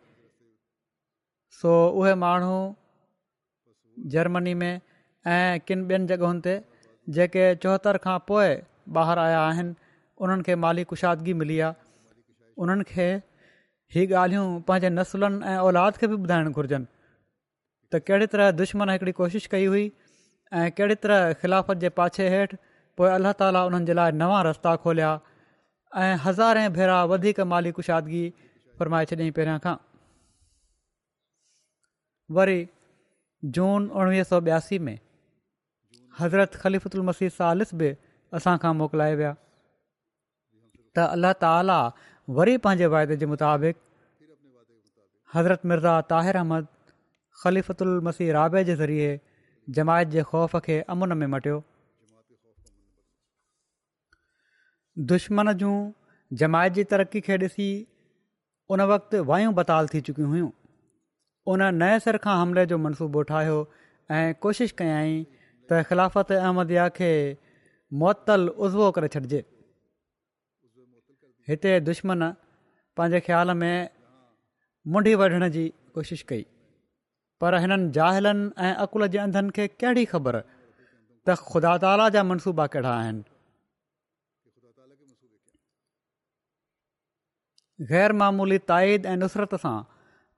सो उहे माण्हू जर्मनी में ऐं किन ॿियनि जॻहियुनि ते जेके चोहतरि खां पोइ ॿाहिरि आया आहिनि उन्हनि माली कुशादगी मिली आहे उन्हनि खे हीअ ॻाल्हियूं पंहिंजे नसुलनि ऐं औलाद खे बि ॿुधाइणु घुरजनि त कहिड़ी तरह दुश्मन हिकिड़ी कोशिशि कई हुई ऐं कहिड़ी तरह खिलाफ़त जे पाछे हेठि पोइ अल्ला ताला उन्हनि जे लाइ नवां रस्ता खोलिया ऐं हज़ारे भेरा वधीक माली कुशादगी फरमाए छॾियईं पहिरियां खां वरी जून उणिवीह सौ ॿियासी में हज़रत ख़लीफ़ल मसीह सी असांखां मोकिलाए विया त अल्लाह ताला वरी पंहिंजे वाइदे जे मुताबिक़ हज़रत मिर्ज़ा ताहिर अहमद ख़लीफ़ल मसीह रा जे ज़रिए जमायत जे ख़ौफ़ खे अमुन में मटियो दुश्मन जूं जमायत जी तरक़ी खे ॾिसी उन वक़्तु वायूं बताल थी चुकियूं हुयूं उन नए सिर खां हमले जो मनसूबो ठाहियो ऐं कोशिशि कयाई त ख़िलाफ़त अहमदया खे मुअल उज़वो करे छॾिजे हिते दुश्मन पंहिंजे ख़्याल में मुंडी वढण जी कोशिशि कई पर हिननि जाहिलनि ऐं अक़ुल जे अंधनि खे कहिड़ी ख़बर त ख़ुदा ताला जा मनसूबा कहिड़ा आहिनि मामूली ताईद ऐं नुसरत सां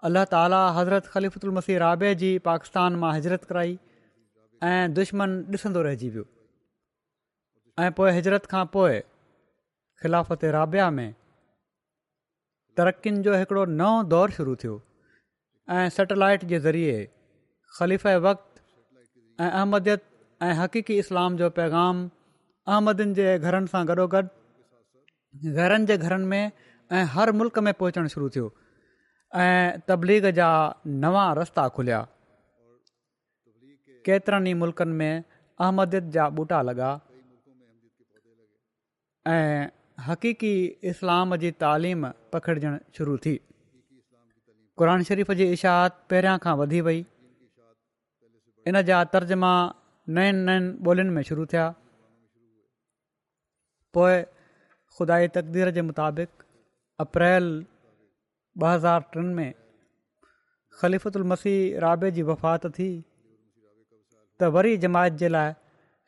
अलाह ताला हज़रत मसीह राबे जी पाकिस्तान मां हिजरत कराई ऐं दुश्मन ॾिसंदो रहिजी वियो ऐं पोए हिजरत खां पोइ ख़िलाफ़त राबिया में तरक़ियुनि जो हिकिड़ो नओं दौरु शुरू थियो ऐं सेटेलाइट जे ज़रिए ख़लीफ़ वक़्ति ऐं अहमदियत ऐं हक़ीक़ी इस्लाम जो पैगाम अहमदनि जे घरनि सां गॾोगॾु घरनि जे घरनि में ऐं हर मुल्क़ में पहुचणु शुरू थियो ऐं तबलीग जा नवा रस्ता खुलिया केतिरनि ई मुल्कनि में अहमदियत जा ॿूटा लॻा ऐं हक़ीक़ी इस्लाम जी तालीम शुरू थी क़ुर शरीफ़ जी इशाहत पहिरियां खां वधी वई इन जा तर्जमा नयनि नयनि ॿोलियुनि में शुरू थिया पोइ खुदा तक़दीर जे मुताबिक़ अप्रैल ॿ हज़ार टिनि में ख़लीफ़ल मसीह राबे जी वफ़ात थी त वरी जमायत जे लाइ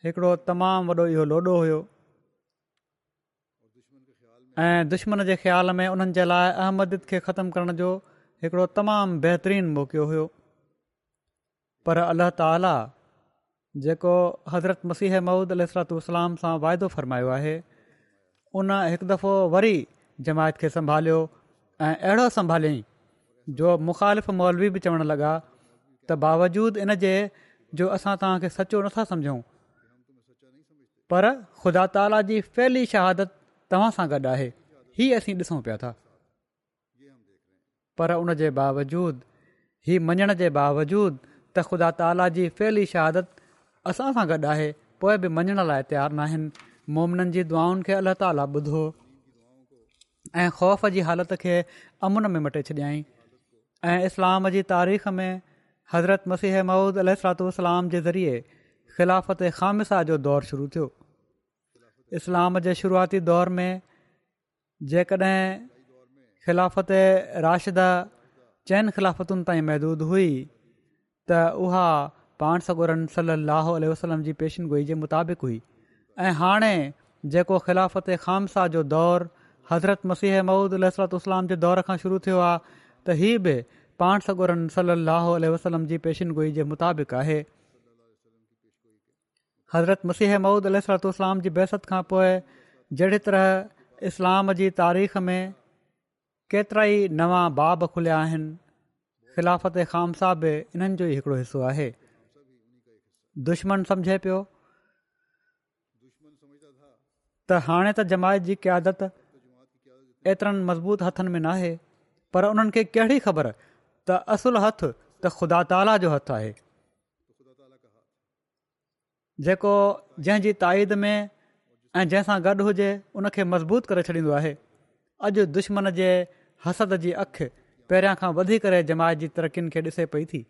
हिकिड़ो तमामु वॾो इहो लोॾो हुयो ऐं दुश्मन जे ख़्याल में उन्हनि जे लाइ अहमद खे ख़तमु करण जो हिकिड़ो तमामु बहितरीनु मौक़ियो हुओ पर अलाह ताला जेको हज़रत मसीह महूद अल सरातुस्लाम सां वाइदो फ़रमायो आहे उन हिकु दफ़ो वरी जमायत खे संभालियो ऐं अहिड़ो संभालियईं जो मुख़ालिफ़ मौलवी बि चवणु लॻा त इन जे जो असां तव्हां खे सचो नथा सम्झूं पर ख़ुदा ताला जी फैली शहादत तव्हां सां गॾु आहे इहा असीं ॾिसूं पिया था पर उन जे बावजूदि ही मञण जे बावजूदि त ख़ुदा ताला जी फैली शहादत असां सां गॾु आहे पोइ बि मञण लाइ तयारु न आहिनि मोमननि जी दुआनि खे अलाह ताला ॿुधो ऐं ख़ौफ़ जी हालति खे अमुन में मटे छॾियई ऐं इस्लाम जी तारीख़ में हज़रत मसीह महूद अलाम जे ज़रिए ख़िलाफ़त ख़ामिशाह जो दौरु शुरू थियो इस्लाम जे शुरूआती दौर में जेकॾहिं ख़ाफ़त राशिद चइनि खिलाफ़तुनि ताईं महदूदु हुई त उहा पाण सगोरन सलो वसलम जी पेशनगोई जे मुताबिक़ु हुई ऐं हाणे जेको ख़िलाफ़त ख़ामसाह जो दौरु हज़रत मसीह मऊद अल सलत उसलाम जे दौरु खां शुरू थियो आहे त हीअ बि पाण सगोरन सल अलोल वसलम जी पेशनगोई जे मुताबिक़ु आहे हज़रत मसीह महुूद अलसलाम जी बहसत खां पोइ जहिड़ी तरह इस्लाम जी तारीख़ में केतिरा ई नवां बाब खुलिया आहिनि ख़िलाफ़त ख़ामसा बि इन्हनि जो ई हिकिड़ो हिसो आहे दुश्मन सम्झे पियो त हाणे त जमायत जी क्यादत एतिरनि मज़बूत हथनि में न आहे पर उन्हनि खे कहिड़ी ख़बर त असुल हथ त ख़ुदा ताला जो हथु आहे जेको जंहिंजी ताईद में ऐं जंहिंसां गॾु हुजे उनखे मज़बूत करे छॾींदो आहे अॼु दुश्मन जे हसद जी अखि पहिरियां खां वधी करे जमायत जी तरक़ीनि खे ॾिसे पई थी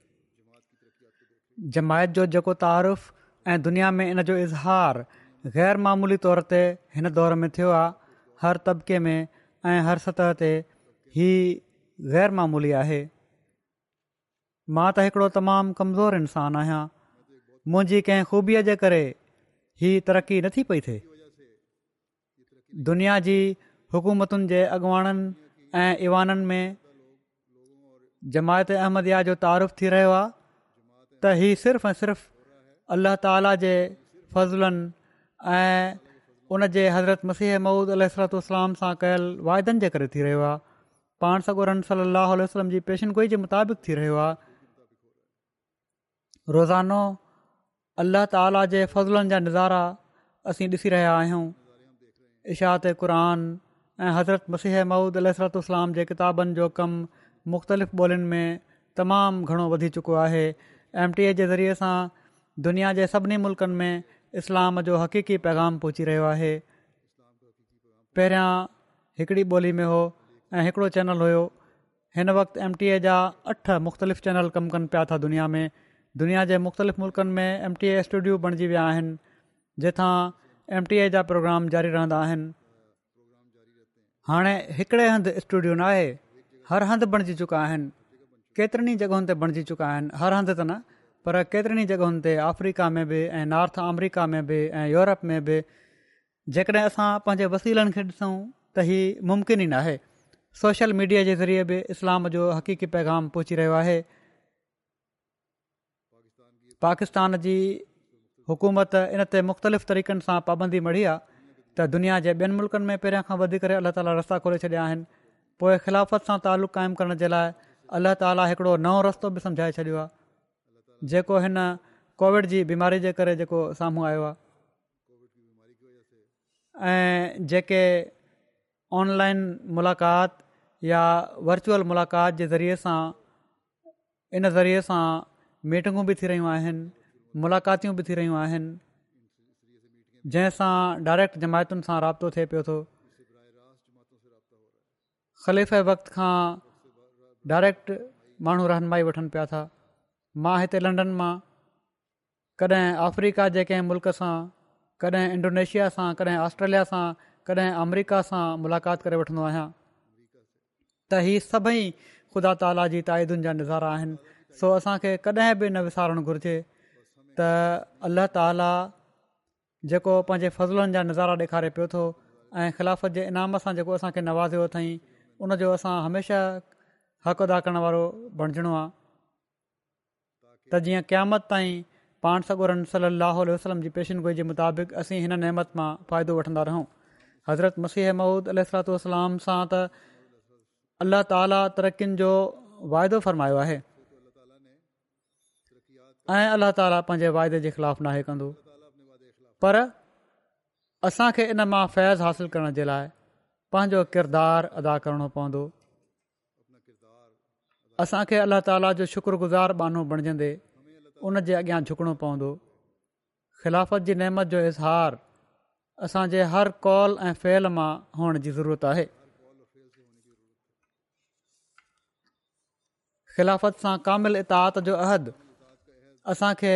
जमायत जो जेको तारफ़ु ऐं दुनिया में इन जो इज़हार ग़ैर मामूली तौर ते हिन दौर में थियो आहे हर तबिके में ऐं हर सतह ते ही ग़ैरमूली आहे मां त हिकिड़ो तमामु कमज़ोर इंसानु आहियां मुंहिंजी कंहिं ख़ूबीअ जे करे ही तरक़ी नथी पई थिए दुनिया जी हुकूमतुनि जे अॻुवाणनि ऐं इवाननि में जमायत अहमद जो तारुफ़ थी रहियो आहे त हीअ सिर्फ़ु ऐं सिर्फ़ु अल्लाह ताली जे फज़लनि ऐं उन जे हज़रत मसीह मूद अल सरतलाम सां कयल वाइदनि जे करे थी रहियो आहे पाण सॻोरम सली वसलम जी पेशनगोई जे मुताबिक़ थी रहियो आहे रोज़ानो अलाह ताला जे फज़लनि जा नज़ारा असीं ॾिसी रहिया आहियूं इशा क़ुरान ऐं हज़रत मसीह महुूद अल इस्लाम जे किताबनि जो कमु मुख़्तलिफ़ ॿोलियुनि में तमामु घणो वधी चुको आहे एम टी ए जे ज़रिए सां दुनिया जे सभिनी मुल्कनि में इस्लाम जो हक़ीक़ी पैगाम पहुची रहियो आहे पहिरियां हिकिड़ी ॿोली में हो ऐं हिकिड़ो चैनल हुयो हिन वक़्तु एम टी ए जा अठ मुख़्तलिफ़ चैनल कमु कनि पिया था दुनिया में दुनिया जे मुख़्तलिफ़ मुल्कनि में एम टी ए स्टूडियो बणजी विया आहिनि जिथां एम टी ए जा प्रोग्राम जारी रहंदा आहिनि हाणे हिकिड़े हंधि स्टूडियो न आहे हर हंधि बणिजी चुका आहिनि केतिरनि ई जॻहियुनि ते बणिजी चुका आहिनि हर हंधि त न पर केतिरनि ई जॻहियुनि ते अफ्रीका में बि ऐं नॉर्थ अमरिका में बि ऐं यूरोप में बि जेकॾहिं असां पंहिंजे वसीलनि खे ॾिसूं त ही मुम्किन ई न आहे सोशल मीडिया जे ज़रिए बि इस्लाम जो हक़ीक़ी पैगाम पहुची रहियो आहे पाकिस्तान जी हुकूमत इन मुख़्तलिफ़ तरीक़नि सां पाबंदी मड़ी आहे त दुनिया जे ॿियनि मुल्कनि में पहिरियां खां वधीक अल्ला ताला रस्ता खोले छॾिया आहिनि पोइ ख़िलाफ़त सां तालुक़ु क़ाइमु करण जे लाइ अलाह ताला हिकिड़ो नओं रस्तो बि सम्झाए छॾियो आहे जेको हिन कोविड जी बीमारी जे करे जेको साम्हूं आयो आहे ऐं जेके ऑनलाइन मुलाक़ात या वर्चुअल मुलाक़ात जे ज़रिए सां इन ज़रिए सां मीटिंगूं बि थी रहियूं आहिनि मुलाकातियूं बि थी रहियूं आहिनि जंहिंसां डायरेक्ट जमायतुनि सां राब्तो थिए पियो थो ख़लीफ़ वक़्त खां डायरेक्ट माण्हू रहनुमाई वठनि पिया था मां हिते लंडन मां कॾहिं अफ्रीका जे कंहिं मुल्क सां कॾहिं इंडोनेशिया सां कॾहिं ऑस्ट्रेलिया सां कॾहिं अमरीका सां मुलाक़ात करे वठंदो आहियां त इहे सभई ख़ुदा ताला जी ताइदुनि जा नज़ारा आहिनि सो असांखे कॾहिं बि न विसारणु घुरिजे त अल्लाह ताला जेको पंहिंजे फज़लनि जा नज़ारा ॾेखारे पियो थो ऐं ख़िलाफ़त जे इनाम सां जेको असांखे नवाज़ियो अथई उनजो असां हमेशह हक़ अदा करण वारो बणजणो आहे त जीअं क़यामत ताईं पाण सगोरन सली अल जी पेशिनगो जे मुताबिक़ असीं हिननि नहमत मां फ़ाइदो वठंदा रहूं हज़रत मसीह महूद अल सां त अल्ला ताला तरक़ियुनि जो वाइदो फ़रमायो आहे ऐं अलाह ताला पंहिंजे वाइदे जे ख़िलाफ़ु नाहे कंदो पर असांखे इन मां फैज़ हासिल करण जे लाइ पंहिंजो किरदारु अदा करणो पवंदो असांखे अलाह ताला जो शुक्रगुज़ार बानो बणजंदे उन जे अॻियां झुकणो पवंदो ख़िलाफ़त जी नेमत जो इज़हार असांजे हर कॉल ऐं फेल मां हुअण जी ज़रूरत आहे ख़िलाफ़त सां कामिल इतात जो अहदु असांखे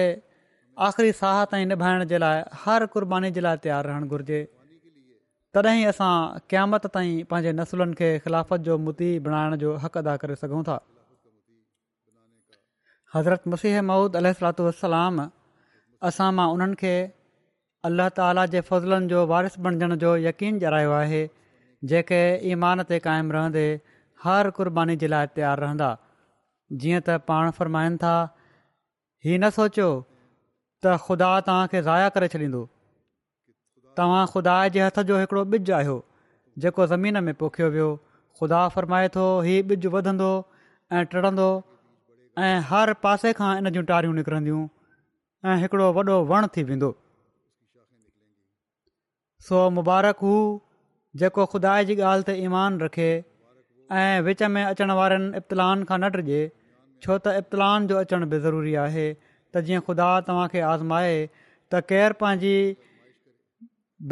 आख़िरी साह ताईं निभाइण जे लाइ हर क़ुर्बानी जे लाइ तयारु रहणु घुरिजे तॾहिं असां क़यामत ताईं पंहिंजे नसुलनि खे ख़िलाफ़त जो मुती बणाइण जो हक़ अदा करे सघूं था हज़रत मसीह महूद अल असां मां उन्हनि खे अल्ला ताला जे फज़लनि जो वारिस बणजण जो यकीन जायो आहे जेके ईमान ते क़ाइमु रहंदे हर क़ुर्बानी जे लाइ तयारु रहंदा जीअं त पाण फ़र्माइनि था हीउ न सोचियो त ख़ुदा तव्हां ज़ाया करे छॾींदो तव्हां खुदा जे हथ जो हिकिड़ो ॿिज आहियो जेको ज़मीन में पोखियो वियो ख़ुदा फ़र्माए थो हीउ ॿिज वधंदो ऐं ऐं हर पासे खां इन जूं टारियूं निकिरंदियूं ऐं हिकिड़ो वॾो थी वेंदो सो मुबारक हू जेको खुदा जी ॻाल्हि ते ईमान रखे ऐं विच में अचण वारनि इब्तिलान खां न टिजे छो त इब्तलान जो अचणु बि ज़रूरी आहे त जीअं ख़ुदा तव्हांखे आज़माए त केरु पंहिंजी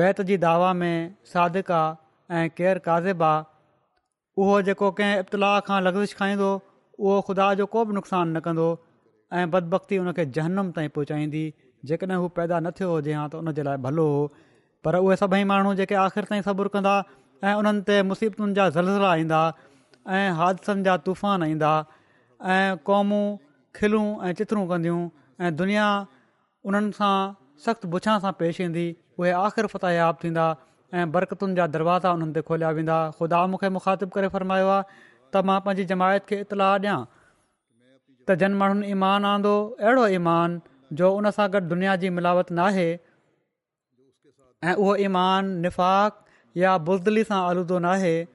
बैत जी दावा में सादिक आहे ऐं केरु काज़िबु आहे उहो जेको कंहिं इब्तला खां लग्ज़िश खाईंदो उहो ख़ुदा जो को बि नुक़सानु न कंदो ऐं बदबखती उनखे जहनम ताईं पहुचाईंदी जेकॾहिं हू पैदा न थियो हुजे हा त उनजे लाइ भलो हो पर उहे सभई माण्हू जेके आख़िर ताईं सबुरु कंदा ऐं उन्हनि ते मुसीबतुनि जा ज़लज़ला ईंदा ऐं हादसनि जा तूफ़ान ईंदा ऐं क़ौमूं खिलूं ऐं चित्रूं कंदियूं ऐं दुनिया उन्हनि सां सख़्तु भुछा सां पेश ईंदी उहे आख़िर फ़तहयाबु थींदा ऐं बरक़तुनि जा दरवाज़ा उन्हनि ते खोलिया वेंदा ख़ुदा मूंखे मुखातिबु करे फ़र्मायो आहे त मां पंहिंजी जमायत खे इतिलाह ॾिया त जन माण्हुनि ईमान आंदो अहिड़ो ईमान जो उन सां गॾु दुनिया जी मिलावत नाहे ऐं उहो ईमान निफ़ाक़ या बुलदली सां आलूदो न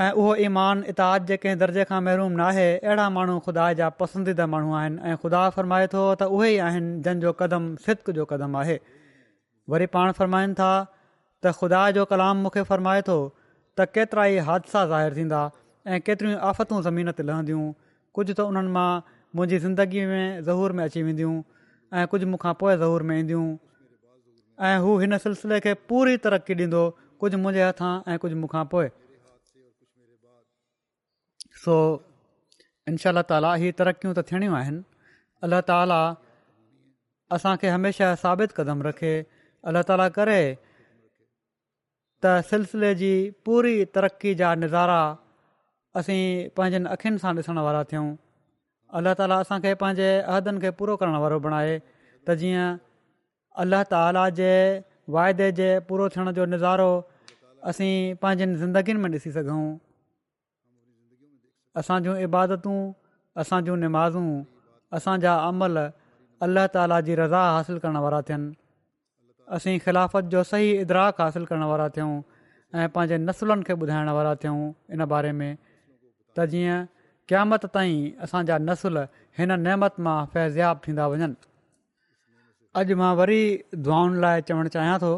ऐं उहो ईमान इताद जेके दर्जे खां महिरूम नाहे अहिड़ा माण्हू ख़ुदा जा पसंदीदा माण्हू आहिनि ऐं ख़ुदा फ़रमाए थो त उहे ई आहिनि जंहिंजो क़दम सिद्क जो क़दम आहे वरी पाण फ़र्माइनि था त ख़ुदा जो कलाम मूंखे फ़रमाए थो त केतिरा ई हादसा ज़ाहिर थींदा ऐं केतिरियूं आफ़तूं ज़मीन ते लहंदियूं कुझु त उन्हनि मां मुंहिंजी ज़िंदगी में ज़हूर में अची वेंदियूं ऐं कुझु मूंखा पोइ ज़हूर में ईंदियूं ऐं हू हिन सिलसिले खे पूरी तरक़ी ॾींदो कुझु मुंहिंजे हथां ऐं कुझु मूंखां सो इनशा ताली ही तरक़ियूं त थियणियूं आहिनि अल्ला ताला असां खे हमेशह साबित कदम रखे अलाह ताला करे त सिलसिले जी पूरी तरक़ी जा नज़ारा असीं पंहिंजनि अखियुनि सां ॾिसण वारा थियूं अलाह ताला असांखे पंहिंजे अहदनि खे पूरो करण वारो बणाए त जीअं अलाह ताला जे वाइदे जे पूरो थियण जो नज़ारो असीं पंहिंजनि ज़िंदगीनि में ॾिसी सघूं असां जूं इबादतूं असां जूं निमाज़ूं असांजा अमल अलाह ताला जी रज़ा हासिलु करण वारा थियनि असीं ख़िलाफ़त जो सही इदराक हासिल करण वारा थियूं ऐं पंहिंजे नसुलनि खे ॿुधाइण वारा थियूं इन बारे में त जीअं क़यामत ताईं असांजा नसुल हिन नेमत मां फैज़ियाबु थींदा वञनि अॼु मां वरी दुआनि लाइ चवणु चाहियां थो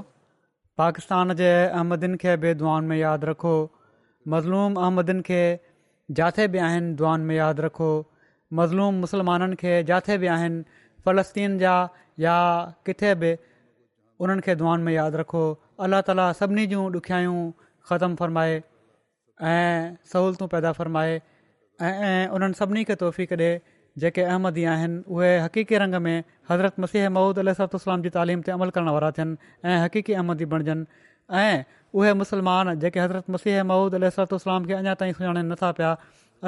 पाकिस्तान जे अहमदिन खे बि दुआनि में यादि रखो मज़लूम अहमदिन खे जिथे बि आहिनि दुआन में यादि रखो मज़लूम मुस्लमाननि खे जिथे बि आहिनि फ़लस्तीन जा या किथे बि उन्हनि खे दुआनि में यादि रखो अल्ला ताली सभिनी जूं ॾुखियायूं ख़तमु फ़र्माए ऐं सहूलियतूं पैदा फ़र्माए ऐं उन्हनि सभिनी खे तोहफ़ी ॾे जेके अहमदी आहिनि उहे हक़ीक़ी रंग में हज़रत मसीह महूद अल जी तालीम ते अमल करण वारा थियनि ऐं हक़ीक़ी अहमदी बणिजनि ऐं उहे मुसलमान जेके हज़रत मसीह महूद अलाम खे अञां ताईं सुञाणनि नथा पिया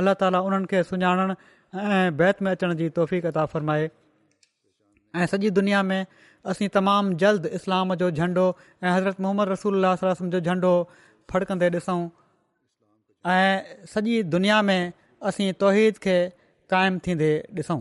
अलाह ताला उन्हनि खे सुञाणण ऐं बैत में अचण जी तौफ़ता फ़रमाए ऐं सॼी दुनिया में असीं तमामु जल्द इस्लाम जो झंडो ऐं हज़रत मोहम्मद रसूल अल जो झंडो फड़कंदे ॾिसूं ऐं सॼी दुनिया में असीं तौहीद खे क़ाइमु थींदे ॾिसूं